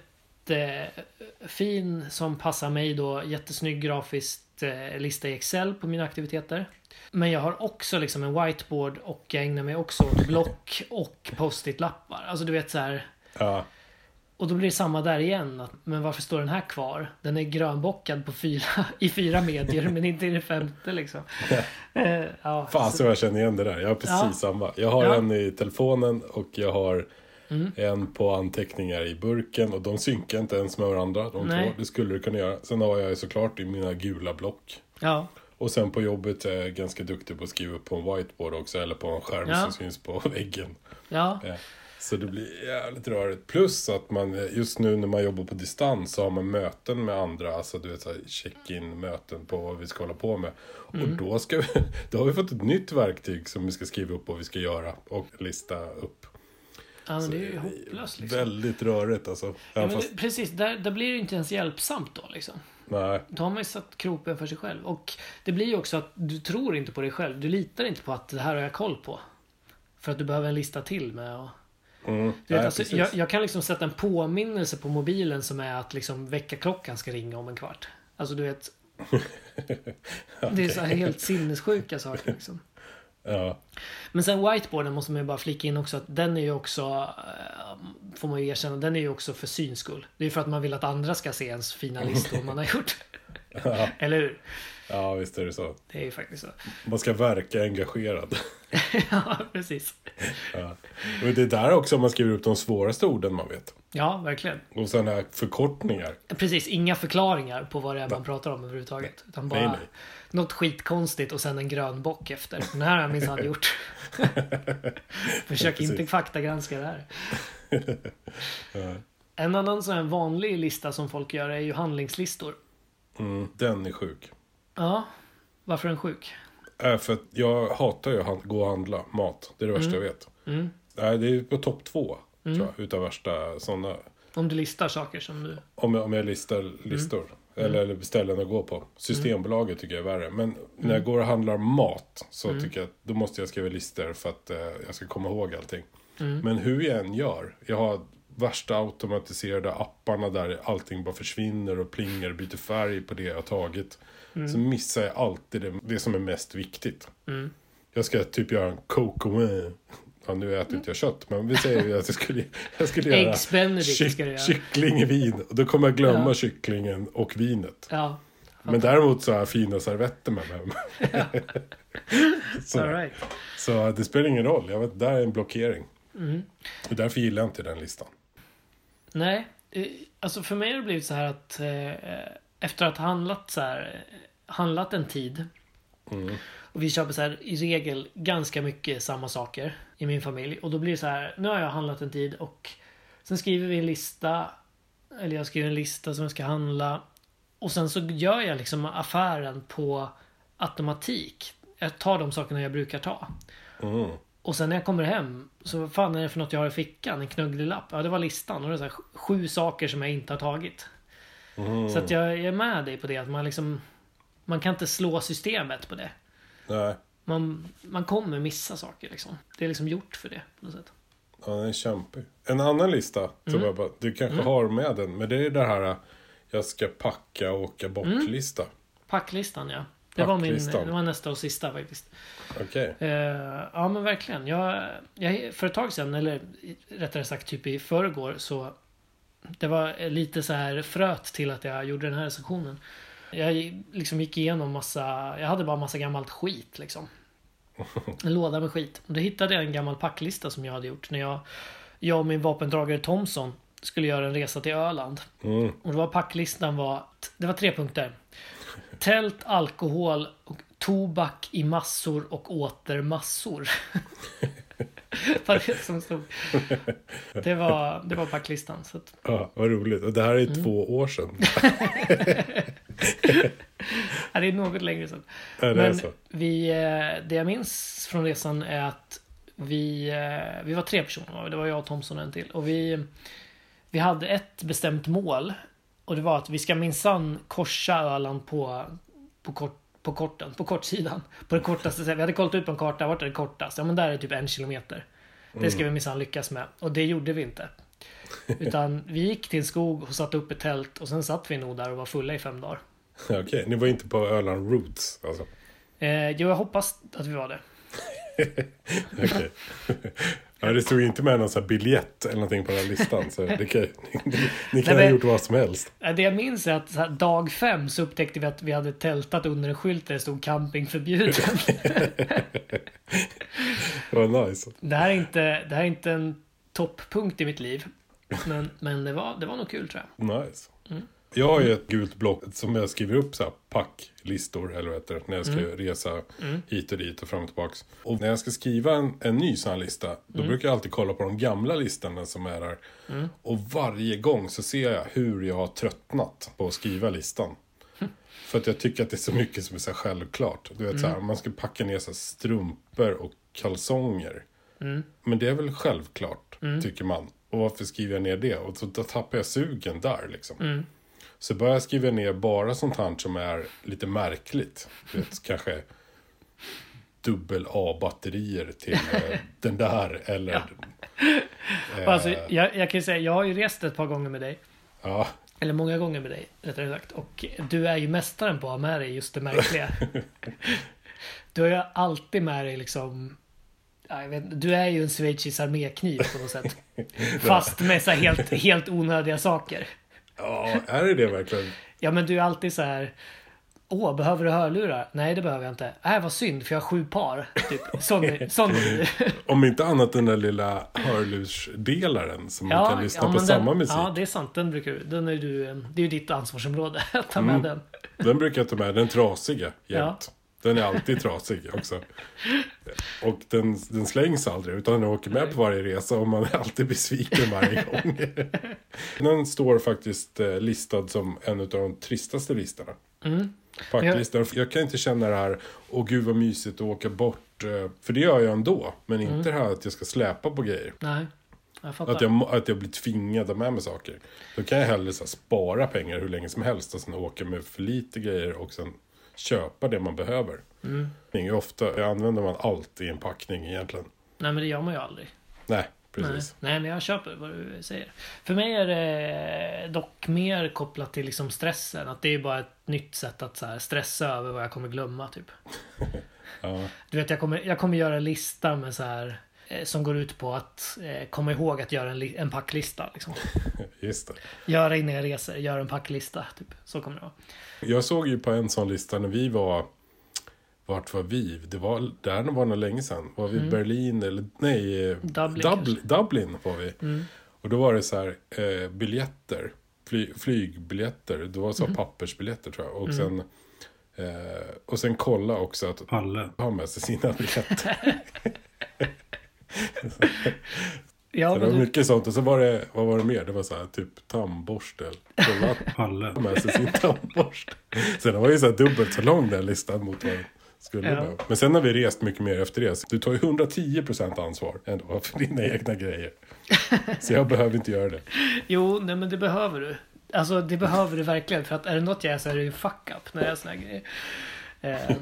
jättefin som passar mig då, jättesnygg grafiskt lista i Excel på mina aktiviteter. Men jag har också liksom en whiteboard och jag ägnar mig också åt block och post-it-lappar. Alltså du vet så här. Ja, Och då blir det samma där igen. Att, men varför står den här kvar? Den är grönbockad på fyra, i fyra medier men inte i det femte liksom. Eh, ja, fan så jag känner igen det där. Jag har precis Ja. samma. Jag har Ja. en i telefonen och jag har Mm. en på anteckningar i burken. Och de synkar inte ens med varandra. De Nej. två. Det skulle du kunna göra. Sen har jag såklart i mina gula block. ja, Och sen på jobbet är jag ganska duktig på att skriva på en whiteboard också. Eller på en skärm Ja. som syns på väggen. ja. Så det blir jävligt rörigt. Plus att man just nu när man jobbar på distans så har man möten med andra. Alltså du vet så check-in möten på vad vi ska hålla på med. Mm. Och då, ska vi, då har vi fått ett nytt verktyg som vi ska skriva upp vad vi ska göra och lista upp. Ja men Så det är ju hopplöst liksom. Väldigt rörigt alltså. Ja, men fast, det, precis, där, där blir det ju inte ens hjälpsamt då liksom. nej, Då har man ju satt kroppen för sig själv. Och det blir ju också att du tror inte på dig själv. Du litar inte på att det här har jag koll på. För att du behöver en lista till med. Och, mm, du vet, nej alltså, jag, jag kan liksom sätta en påminnelse på mobilen som är att liksom väckarklockan ska ringa om en kvart. Alltså du vet. Det är så här helt sinnessjuka saker liksom. Ja, Men sen whiteboarden måste man ju bara flika in också att den är ju också, eh, får man ju erkänna, den är ju också för syns skull. Det är för att man vill att andra ska se ens fina listor man har gjort. ja, Eller hur? Ja, visst är det så. Det är ju faktiskt så. Man ska verka engagerad. ja, precis. Ja. Och det är där också man skriver upp de svåraste orden man vet. Ja, verkligen. Och sådana här förkortningar. Precis, inga förklaringar på vad det är man pratar om överhuvudtaget. Utan bara Nej, nej. något skitkonstigt och sen en grön bock efter. Den här har jag minsann gjort. Försök inte Precis. faktagranska det här. En annan sån här vanlig lista som folk gör är ju handlingslistor. Mm, den är sjuk. Ja, varför är den sjuk? Äh, för att jag hatar ju att gå och handla mat. Det är det värsta jag vet. Mm. Nej, det är på topp två, tror jag, utav värsta sådana. Om du listar saker som du... Om jag, om jag listar listor. Eller, eller ställen att gå på. Systembolaget tycker jag är värre. Men när jag går och handlar mat så tycker jag att då måste jag skriva listor för att eh, jag ska komma ihåg allting. Men hur jag än gör. Jag har värsta automatiserade apparna där allting bara försvinner och plingar och byter färg på det jag tagit. Så missar jag alltid det, det som är mest viktigt. Mm. Jag ska typ göra en coco med. Ja, nu äter inte jag kött, men vi säger ju att jag skulle, jag skulle göra kyck- ska göra. kyckling i vin. Och då kommer jag glömma Ja. kycklingen och vinet. Ja, Men däremot så har jag fina servetter med mig. så, right. så det spelar ingen roll. Jag vet, där är en blockering. Mm. Och därför gillar jag inte den listan. Nej, eh, alltså för mig har det blivit så här att eh, efter att ha handlat så här, handlat en tid Mm. och vi köper så här i regel ganska mycket samma saker i min familj och då blir det så här, nu har jag handlat en tid och sen skriver vi en lista eller jag skriver en lista som jag ska handla och sen så gör jag liksom affären på automatik. Jag tar de sakerna jag brukar ta. Mm. Och sen när jag kommer hem, så vad fan är det för något jag har i fickan? En knugglig lapp? Ja, det var listan. Och det är så här, sju saker som jag inte har tagit. Mm. Så att jag är med dig på det. Att man liksom... Man kan inte slå systemet på det. Nej, Man, man kommer missa saker liksom. Det är liksom gjort för det. På något sätt. ja, den är kämpig. En annan lista Mm. jag bara, du kanske har med den. Men det är det här jag ska packa och åka bort-lista. Packlistan ja. Det var, min, det var nästa och sista faktiskt. Okej. Eh, ja men verkligen. Jag, jag, för ett tag sedan, eller rättare sagt typ i förrgår så Det var lite så här fröt till att jag gjorde den här recensionen. Jag liksom gick igenom massa, jag hade bara massa gammalt skit liksom. En låda med skit. Och då hittade jag en gammal packlista som jag hade gjort när jag, jag och min vapendragare Thomson skulle göra en resa till Öland. Mm. Och det var packlistan var, det var tre punkter. Tält, alkohol och tobak i massor och åter massor. Vad det som stod. Det var, det var packlistan. Så att, Ja, vad roligt. Och det här är Mm. två år sedan. ja, det är något längre sedan. Ja, Men vi, eh, det jag minns från resan är att vi, eh, vi var tre personer. Det var jag, Thomson och en till. Och vi, vi hade ett bestämt mål. Och det var att vi ska minsann korsa Öland på, på, kort, på korten, på kortsidan. På det kortaste sättet. Vi hade kollat ut på en karta, vart är det kortast? Ja men där är det typ en kilometer. Det ska vi minsann lyckas med. Och det gjorde vi inte. Utan vi gick till en skog och satte upp ett tält och sen satt vi nog där och var fulla i fem dagar. Okej, ni var inte på Öland Roots alltså? Eh, jo, jag hoppas att vi var det. Okej. Ja, det stod inte med någon här biljett eller någonting på den här listan. Så det kan, ni, ni kan Nej, ha gjort vad som helst. Det jag minns är att så här, dag fem så upptäckte vi att vi hade tältat under en skylt där det stod camping förbjuden. Det var nice. det, här är inte, det här är inte en topppunkt i mitt liv. Men, men det, var, det var nog kul tror jag. Nice. Jag har ju ett gult block som jag skriver upp så här packlistor, eller vad heter det, när jag ska resa hit och dit och fram och tillbaks. Och när jag ska skriva en, en ny sån här lista, då brukar jag alltid kolla på de gamla listorna som är där. Och varje gång så ser jag hur jag har tröttnat på att skriva listan. För att jag tycker att det är så mycket som är så självklart. Du vet så här, man ska packa ner så strumpor och kalsonger. Men det är väl självklart, tycker man. Och varför skriver jag ner det? Och så då tappar jag sugen där liksom. Så börjar jag skriva ner bara sånt här som är lite märkligt. Vet, kanske dubbel A-batterier till eh, den där eller... Eh, Alltså, jag, jag kan ju säga, jag har ju rest ett par gånger med dig. ja, Eller många gånger med dig, rättare sagt. Och du är ju mästaren på att ha med dig just det märkliga. du har ju alltid med dig liksom... ja, Jag vet, du är ju en schweizisk armékniv på något sätt. Fast med så helt, helt onödiga saker. Ja, är det det verkligen? Ja men du är alltid så här. Åh, behöver du hörlurar? Nej, det behöver jag inte. Nej, vad synd, för jag har sju par. Typ. Sån, sån. Om inte annat den där lilla hörlursdelaren som man kan lyssna på men samma den, musik. Ja, det är sant. Den brukar. Den är du det är ju ditt ansvarsområde att ta med Mm. den. Den brukar jag ta med, den trasiga jämt. Den är alltid trasig också. Och den, den slängs aldrig utan den åker med på varje resa och man är alltid besviken varje gång. Den står faktiskt eh, listad som en av de tristaste listorna. Mm. Packlistan. Jag kan inte känna det här, åh gud vad mysigt att åka bort. eh, För det gör jag ändå. Men Mm. inte det här att jag ska släpa på grejer. Nej, jag. Att jag, att jag blir tvingad att med mig saker. Då kan jag hellre så här, spara pengar hur länge som helst och sen åka med för lite grejer och sen köpa det man behöver. Mm. Ju ofta använder man allt i en packning egentligen. Nej, men det gör man ju aldrig. Nej, Nej. precis. Nej, men jag köper vad du säger. För mig är det dock mer kopplat till liksom stressen. Att det är bara ett nytt sätt att så stressa över vad jag kommer glömma. Typ. Ja, Du vet, jag kommer, jag kommer göra en lista med så här som går ut på att eh, komma ihåg att göra en, en packlista. Liksom. just det. Göra innan jag reser, göra en packlista. Typ. Så kommer det vara. Jag såg ju på en sån lista när vi var... Vart var vi? Det var, det här var nog länge sedan. Var vi Berlin eller... Nej, eh, Mm. Dublin Dubl- kanske. Dublin var vi. Mm. Och då var det så här eh, biljetter. Fly, flygbiljetter. Det var så Mm. pappersbiljetter tror jag. Och sen... Eh, och sen kolla också att Palle. ha med sig sina biljetter. Ja, Så det var du, mycket sånt. Och så var det, vad var det mer? Det var så här typ tandborste. Kolla Palle. med sig sin tandborste. Så den var ju så här dubbelt så lång den listan mot vad skulle Ja. behöva. Men sen har vi rest mycket mer efter det. Du tar ju 110% ansvar ändå för dina egna grejer. Så jag behöver inte göra det. jo, nej, men det behöver du. Alltså det behöver du verkligen. För att är det något jag är så är det ju fuck up när det är såna här grejer. Eh,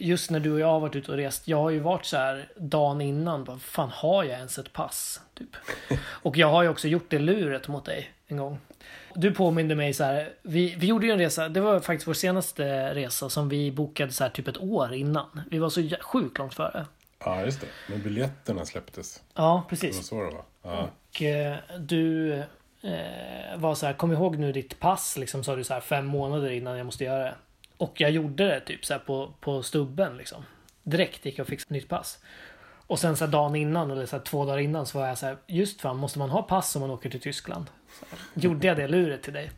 just när du och jag har varit ute och rest. Jag har ju varit så här dagen innan. Vad fan har jag ens ett pass? Typ. Och jag har ju också gjort det luret mot dig en gång. Du påminde mig så här. Vi, vi gjorde ju en resa. Det var faktiskt vår senaste resa som vi bokade så här typ ett år innan. Vi var så sjukt långt före. Ja, just det. Men biljetterna släpptes. Ja, Det var precis. så det var. Ja. Och eh, du eh, var så här, kom ihåg nu ditt pass, liksom sa du så här fem månader innan jag måste göra det. Och jag gjorde det typ så på, på stubben liksom. Direkt gick jag och fixade nytt pass. Och sen så här dagen innan eller så här två dagar innan så var jag så här, just fan måste man ha pass om man åker till Tyskland? Gjorde jag det luret till dig.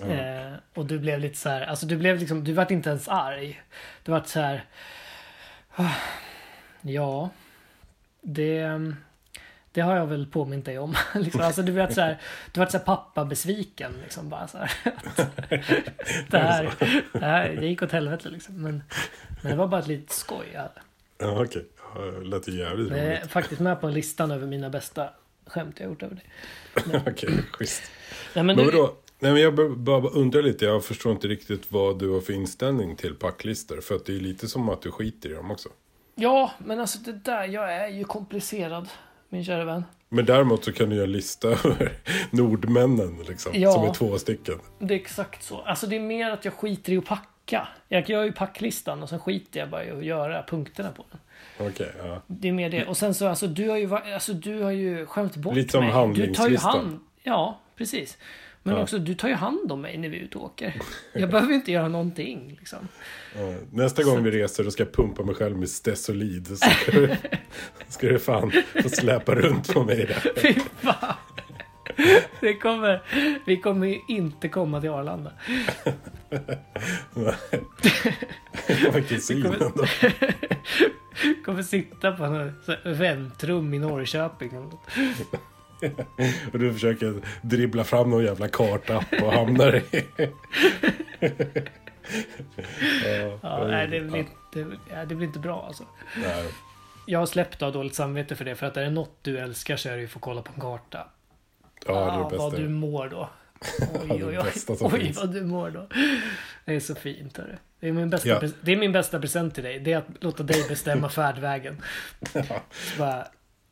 Eh, och du blev lite så här, alltså du blev liksom, du vart inte ens arg. Du vart så här, "Ah, ja, det, det har jag väl påmint dig om. liksom. Alltså du vet så här, du vart så här pappa besviken liksom bara så här. Att det här, det här, det gick åt helvete liksom. Men, men det var bara ett litet skoj. Jag hade. Ja, okej. Det lät ju jävligt Det är roligt. faktiskt med på listan över mina bästa skämt jag gjort över dig. Okej, schysst. Nej, men Men du? Nej, men jag bara undrar lite. Jag förstår inte riktigt vad du har för inställning till packlistor. För att det är lite som att du skiter i dem också. ja, men alltså det där, jag är ju komplicerad. Min kära vän. Men däremot så kan du göra en lista över nordmännen liksom. Ja. Som är två stycken. Det är exakt så. Alltså det är mer att jag skiter i att packa. Jag gör ju packlistan och sen skiter jag bara i att göra punkterna på den. Okej, ja. Det är mer det. Och sen så alltså du har ju, alltså, du har ju skämt bort Lite som mig. Du tar ju handlingslistan. hand. Ja, precis. Men Ja. också du tar ju hand om mig när vi är ute och åker. Jag behöver inte göra någonting liksom. Ja, Nästa gång vi reser då ska jag pumpa mig själv med Stesolid. Så ska du, ska du fan få släpa runt på mig där. Fy fan. Det kommer, vi kommer ju inte komma till Arlanda. Vilken syn kommer- ändå. Kommer sitta på en väntrum i Norrköping. Och du försöker dribbla fram någon jävla karta och hamnar i... ja, Ja, nej, det blir, inte, ja, det blir inte bra alltså. nej. Jag har släppt av dåligt samvete för det. För att är det något du älskar så är det ju att få kolla på en karta. Ja, det är det vad bästa. du mår då. Oj, oj, oj. oj vad du mår då. Det är så fint. Hörru. Det, är min bästa, Ja. det är min bästa present till dig. Det är att låta dig bestämma färdvägen. Bara,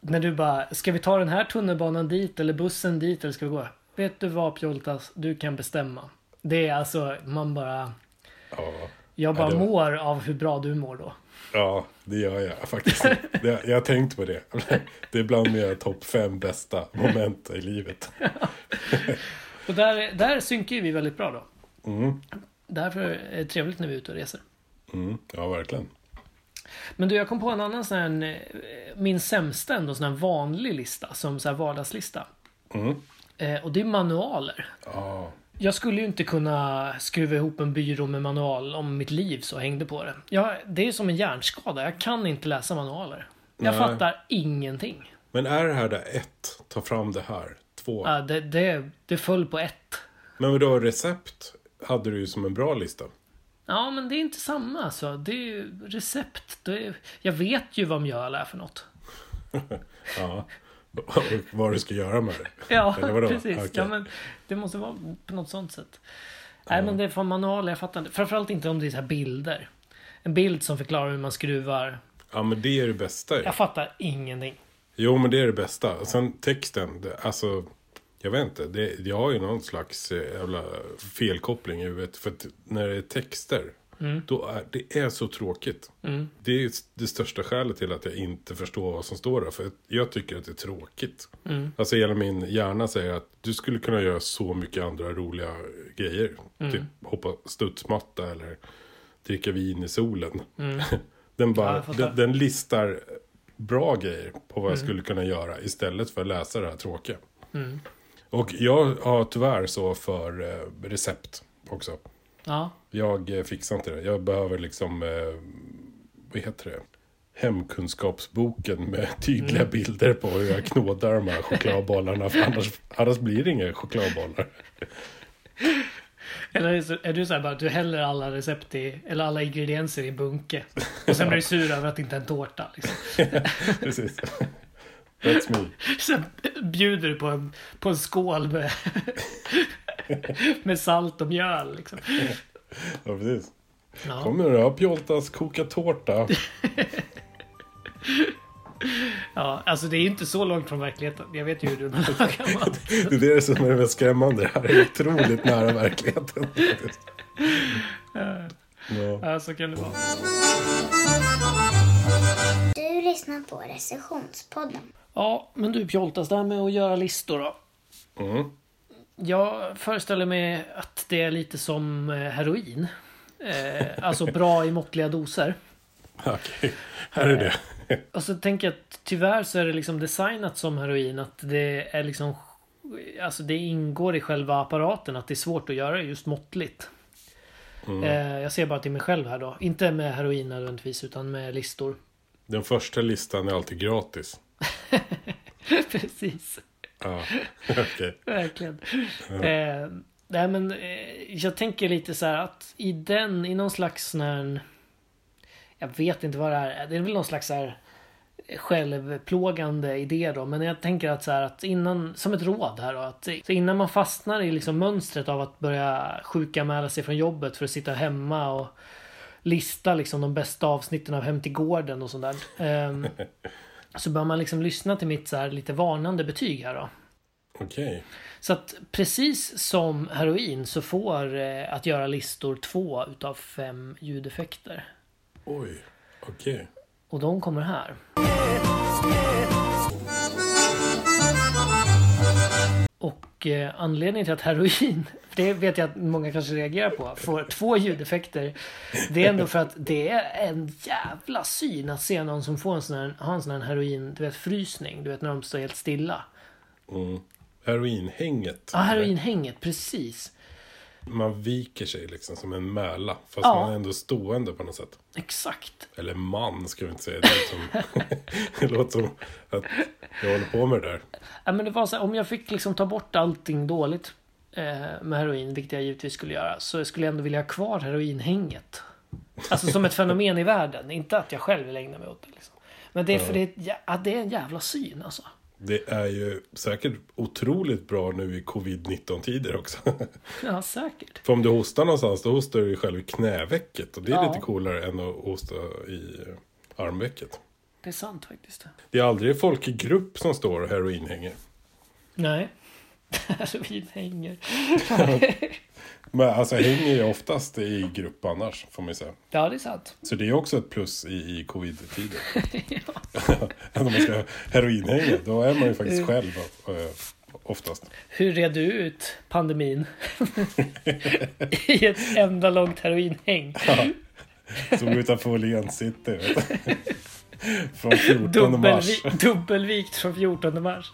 när du bara, ska vi ta den här tunnelbanan dit eller bussen dit eller ska vi gå? Vet du vad Pjoltas, du kan bestämma. Det är alltså, man bara, Ja, jag bara Ja, det- mår av hur bra du mår då. ja, det gör jag faktiskt. Det, jag har tänkt på det. Det är bland mina topp fem bästa moment i livet. Och där, där synkar vi väldigt bra då. Mm. Därför är det trevligt när vi är ute och reser. Mm, ja, verkligen. Men du, jag kom på en annan sån här, eh, min sämsta ändå, sån här vanlig lista, som så här vardagslista. Mm. Eh, och det är manualer. Ja, Jag skulle ju inte kunna skruva ihop en byrå med manual om mitt liv så hängde på det. Jag, det är som en hjärnskada. Jag kan inte läsa manualer. Jag Nej. fattar ingenting. Men är det här där ett, ta fram det här. Två. Ja, det, det, det föll på ett. Men vadå, recept hade du ju som en bra lista. Ja, men det är inte samma alltså. Det är ju recept. Det är, jag vet ju vad mjöl är för något. Ja. Och vad du ska göra med det. Ja, precis. Okej. Ja, men det måste vara på något sånt sätt. Nej, men det är från manual. Jag fattar inte. Framförallt inte om det är så här bilder. En bild som förklarar hur man skruvar. Ja, men det är det bästa ju. Jag fattar ingenting. Jo, men det är det bästa. Och sen texten, det, alltså... Jag vet inte, det, jag har ju någon slags eh, jävla felkoppling i huvudet. För att när det är texter, då är det är så tråkigt. Mm. Det är det största skälet till att jag inte förstår vad som står där. För jag tycker att det är tråkigt. Mm. Alltså hela min hjärna säger att du skulle kunna göra så mycket andra roliga grejer. Mm. Typ hoppa studsmatta eller dricka vin i solen. Mm. Den, Ja, bara, fattar. den, den listar bra grejer på vad jag Mm. skulle kunna göra istället för att läsa det här tråkiga. Mm. Och jag har tyvärr så för eh, recept också. Ja. Jag eh, fixar inte det. Jag behöver liksom, eh, vad heter det? Hemkunskapsboken med tydliga Mm. bilder på hur jag knådar de här chokladbollarna. För annars, annars blir det inga chokladbollar. Eller är, så, är du så här bara att du häller alla recept i, eller alla ingredienser i en bunke. Och sen blir du sur över att det inte är en tårta. Liksom. Precis. That's me. Sen bjuder du på en, på en skål med, med salt och mjöl. Liksom. Ja, precis. Ja. Kom nu då, Pjoltas koka tårta. ja, alltså det är inte så långt från verkligheten. Jag vet ju hur du lagar mat. Det är det som är det mest skrämmande. Det här är otroligt nära verkligheten. Ja. Ja, så kan det vara. Du lyssnar på recensionspodden. Ja, men du Pjoltas, det här med att göra listor då. Mm. Jag föreställer mig att det är lite som eh, heroin. Eh, alltså bra i måttliga doser. Okej, här är det. Och så tänker jag att tyvärr så är det liksom designat som heroin att det är liksom Alltså det ingår i själva apparaten att det är svårt att göra det just måttligt. Eh, jag ser bara till mig själv här då. Inte med heroin nödvändigtvis utan med listor. Den första listan är alltid gratis. Precis. Ja, okej. Verkligen. Eh, nej men eh, jag tänker lite så här att i den, i någon slags sån här, Jag vet inte vad det är. Det är väl någon slags så här självplågande idé då. Men jag tänker att så här att innan, som ett råd här då. Att, så innan man fastnar i liksom mönstret av att börja sjukanmäla sig från jobbet för att sitta hemma och lista liksom de bästa avsnitten av Hem till gården och sånt där. ehm, så bör man liksom lyssna till mitt så här lite varnande betyg här då. Okej. Så att precis som heroin så får eh, att göra listor två utav fem ljudeffekter. Oj, okej. Och de kommer här. Och eh, anledningen till att heroin, det vet jag att många kanske reagerar på, får två ljudeffekter. Det är ändå för att det är en jävla syn att se någon som får en sån här, har en sån här heroin, du vet frysning, du vet när de står helt stilla. Mm. Heroinhänget. Ja, heroinhänget, precis. Man viker sig liksom som en mäla. Fast Ja. man är ändå stående på något sätt. Exakt. Eller man ska vi inte säga. Det som, det låter som att jag håller på med det där. Ja, men det var så här, om jag fick liksom ta bort allting dåligt eh, med heroin, vilket jag givetvis skulle göra, så skulle jag ändå vilja ha kvar heroinhänget. Alltså som ett fenomen i världen, inte att jag själv vill ägna mig åt det. Liksom. Men det är för det, ja, det är en jävla syn alltså. Det är ju säkert otroligt bra nu i covid-19-tider också. Ja, säkert. För om du hostar någonstans, då hostar du ju själv i knävecket. Och det är Ja. lite coolare än att hosta i armvecket. Det är sant faktiskt. Det är aldrig folk i grupp som står och heroinhänger. Nej. Heroin hänger. Men alltså hänger ju oftast i grupp annars, får man ju säga. Ja, det är sant. Så det är också ett plus i, i covid-tider. Att om man ska heroinhänga, då är man ju faktiskt själv och, eh, oftast. Hur red du ut pandemin? I ett enda långt heroinhäng. Ja. Som utanför Åhléns city. Från 14 mars. Dubbelvi- dubbelvikt från 14 mars.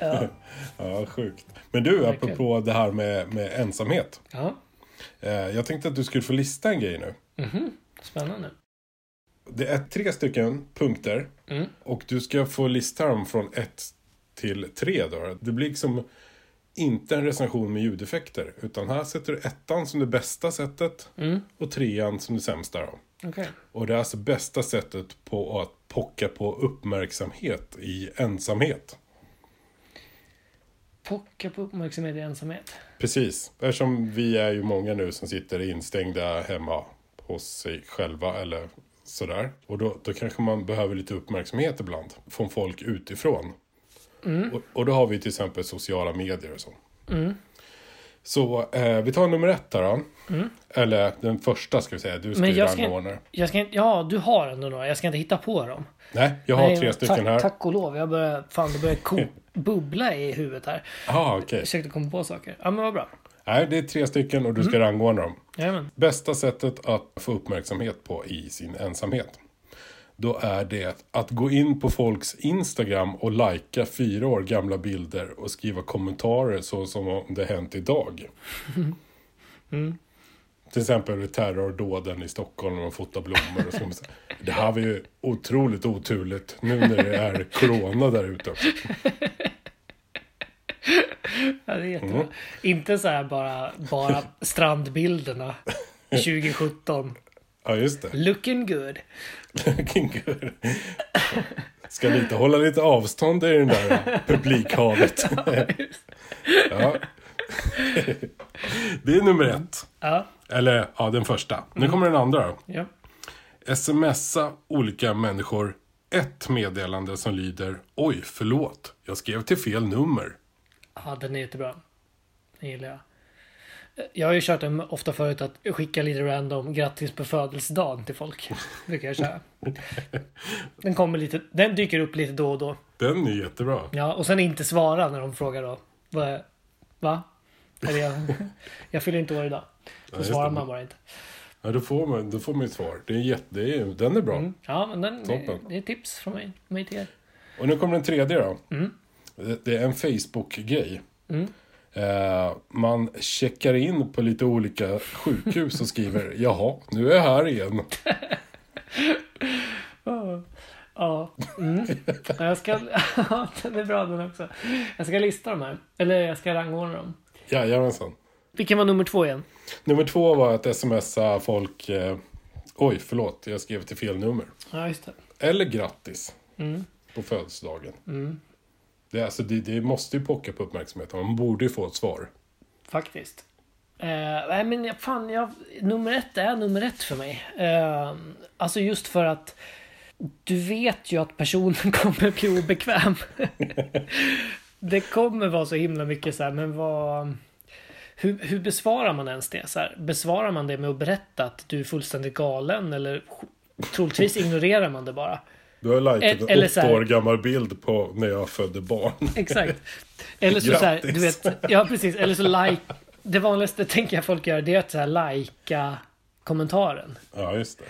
Ja. Ja, sjukt. Men du, Verkligen. apropå det här med, med ensamhet. ja, Eh, jag tänkte att du skulle få lista en grej nu. spännande. Det är tre stycken punkter. Mm. Och du ska få lista dem från ett till tre. Då. Det blir liksom inte en recension med ljudeffekter. Utan här sätter du ettan som det bästa sättet. Mm. Och trean som det sämsta. Då. Okej. Och det är alltså bästa sättet på att pocka på uppmärksamhet i ensamhet. Pocka på uppmärksamhet i ensamhet. Precis. Eftersom vi är ju många nu som sitter instängda hemma hos sig själva eller sådär. Och då, då kanske man behöver lite uppmärksamhet ibland från folk utifrån. Och, och då har vi till exempel sociala medier och så. Mm. Så eh, vi tar nummer ett här då. Eller den första ska vi säga. Du ska Men ju jag ska- rangordna. Jag ska inte, ja, du har ändå några. Jag ska inte hitta på dem. Nej, jag har Nej, tre stycken tack, här. Tack och lov. Jag börjar, fan, det börjar ko- bubbla i huvudet här. Ja, okej. Jag försökte komma på saker. Ja, men vad bra. Nej, det är tre stycken och du ska rangordna dem. Jajamän. Bästa sättet att få uppmärksamhet på i sin ensamhet. Då är det att gå in på folks Instagram och lajka fyra år gamla bilder och skriva kommentarer så som om det hänt idag. Till exempel terrordåden i Stockholm man fotar blommor och så. Det här var ju otroligt oturligt nu när det är corona där ute också. Ja, det är jättebra. Mm. Inte så här bara, bara strandbilderna 2017. Ja, just det. Looking good. Looking good. Ska lite hålla lite avstånd i den där publikhavet. ja. Det är nummer ett. Ja, Eller ja, den första. Nu kommer den andra då. ja. Smsa olika människor ett meddelande som lyder Oj, förlåt. Jag skrev till fel nummer. ja den är jättebra. Den gillar jag. Jag har ju kört den ofta förut att skicka lite random grattis på födelsedagen till folk. Brukar jag köra. Den kommer lite, den dyker upp lite då och då. Den är jättebra. Ja, och sen inte svara när de frågar då. Va? Eller jag, jag fyller inte år idag. Då just svarar det. man bara inte. Ja, då får man, då får man ett svar. Det är jätte, det är, den är bra. Mm. Ja, men den, det, Toppen. det är tips från mig, mig till er. Och nu kommer den tredje då. Mm. Det, det är en Facebook-grej. Mm. Eh, man checkar in på lite olika sjukhus och skriver Jaha, nu är jag här igen. Ja, mm. jag ska... Ja, den är bra den också. Jag ska lista dem här. Eller jag ska rangordna dem. Jajamensan. Vilken var nummer två igen? Nummer två var att smsa folk eh, Oj, förlåt, jag skrev till fel nummer. Ja, just det. Eller grattis Mm. på födelsedagen. Mm. Det, alltså, det, det måste ju pocka på uppmärksamheten. Man borde ju få ett svar. Faktiskt. Eh, nej men fan, jag, nummer ett är nummer ett för mig. Eh, alltså just för att du vet ju att personen kommer bli obekväm. det kommer vara så himla mycket så här, men vad... Hur, hur besvarar man ens det? Så här, besvarar man det med att berätta att du är fullständigt galen eller troligtvis ignorerar man det bara? Du har likat Eller- en åtta år gammal bild på när jag födde barn. Exakt. Eller så, så här, du vet, ja precis, eller så like. Det vanligaste tänker jag folk gör det är att så här likea kommentaren. Ja, just det.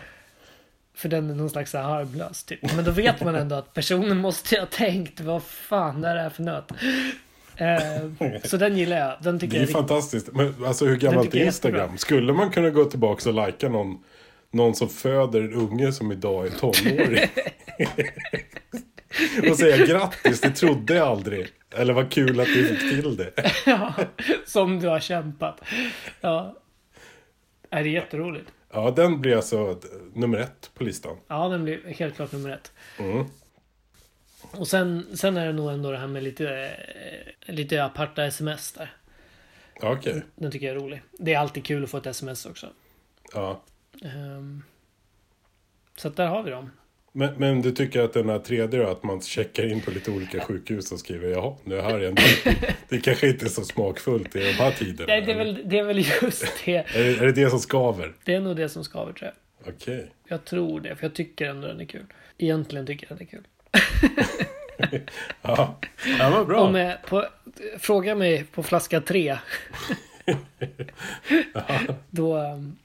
För den är någon slags harmlös typ. Men då vet man ändå att personen måste ha tänkt vad fan är det här för nöt. Eh, så den gillar jag. Den tycker Det är jag är fantastiskt. Men alltså hur gammalt är Instagram? Skulle man kunna gå tillbaka och lajka någon, någon som föder en unge som idag är tonåring? och säga grattis, det trodde jag aldrig. Eller vad kul att du fick till det. ja, Som du har kämpat. Ja. Är det är jätteroligt. Ja, den blir alltså nummer ett på listan. Ja, den blir helt klart nummer ett. Mm. Och sen, sen är det nog ändå det här med lite, eh, lite aparta sms där. Okej. Den tycker jag är rolig. Det är alltid kul att få ett sms också. Ja. Ehm, så att där har vi dem. Men, men du tycker att den här tredje då, att man checkar in på lite olika sjukhus och skriver jaha, nu är jag här igen. Det, kanske inte är så smakfullt i de här tiderna. Nej, det, är väl, det är väl just det. Är, det, är det det som skaver? Det är nog det som skaver tror jag. Okej. Jag tror det, för jag tycker ändå den är kul. Egentligen tycker jag den är kul. Ja. ja, men bra. Jag, på, fråga mig på flaska tre. då, ehm,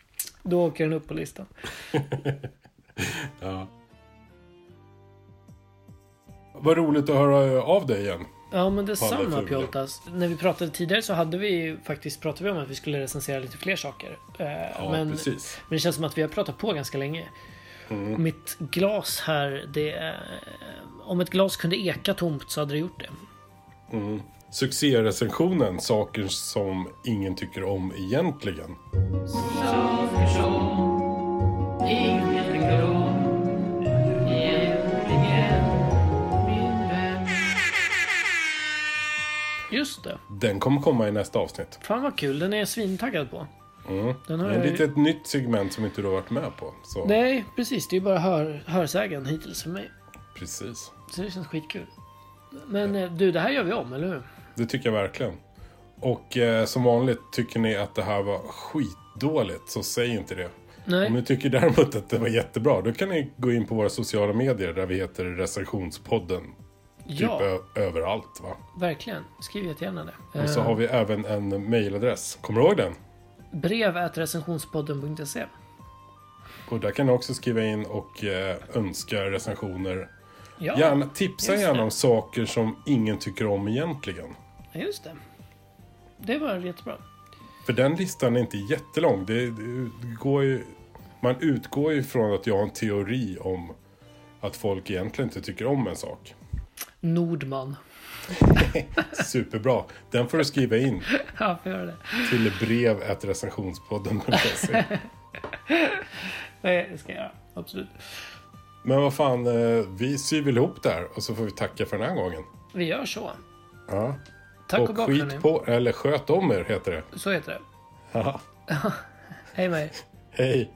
då åker den upp på listan. Ja. Vad roligt att höra av dig igen. Ja men detsamma vad. Pjoltas. När vi pratade tidigare så hade vi faktiskt pratat vi om att vi skulle recensera lite fler saker. Eh, Ja, men, precis. men det känns som att vi har pratat på ganska länge. Mm. Mitt glas här, det Om ett glas kunde eka tomt så hade det gjort det. Mm. Succérecensionen, saker som ingen tycker om egentligen. Saker som ingen tycker om egentligen, min vän. Just det. Den kommer komma i nästa avsnitt. Fan vad kul, den är jag svintaggad på. Mm. Den Det har är jag ju- lite ett nytt segment som inte du har varit med på. Så, Nej, precis. Det är bara hör, hörsägen hittills för mig. Precis. Så det känns skitkul. Men eh, du, det här gör vi om, eller hur? Det tycker jag verkligen. Och eh, som vanligt, tycker ni att det här var skitdåligt så säg inte det. Nej. Om ni tycker däremot att det var jättebra, då kan ni gå in på våra sociala medier där vi heter Recensionspodden. Typ ja, ö- överallt va. verkligen. Skriv jättegärna det. Och så Eh, har vi även en mailadress. Kommer du ihåg den? Brev at recensionspodden.se. Och där kan ni också skriva in och eh, önska recensioner. Ja, Gärna, tipsa gärna det. om saker som ingen tycker om egentligen. Ja, just det. Det var jättebra. För den listan är inte jättelång. Det, det, det går ju, man utgår ju från att jag har en teori om att folk egentligen inte tycker om en sak. Nordman. Superbra. Den får du skriva in Ja, får göra det. till brev.recensionspodden.se. Nej, det ska jag göra. Absolut. Men vad fan, eh, vi syr väl ihop där och så får vi tacka för den här gången. Vi gör så. Ja. Tack och, och bock, skit på, eller sköt om er heter det. Så heter det. Haha. Hej med er. Hej.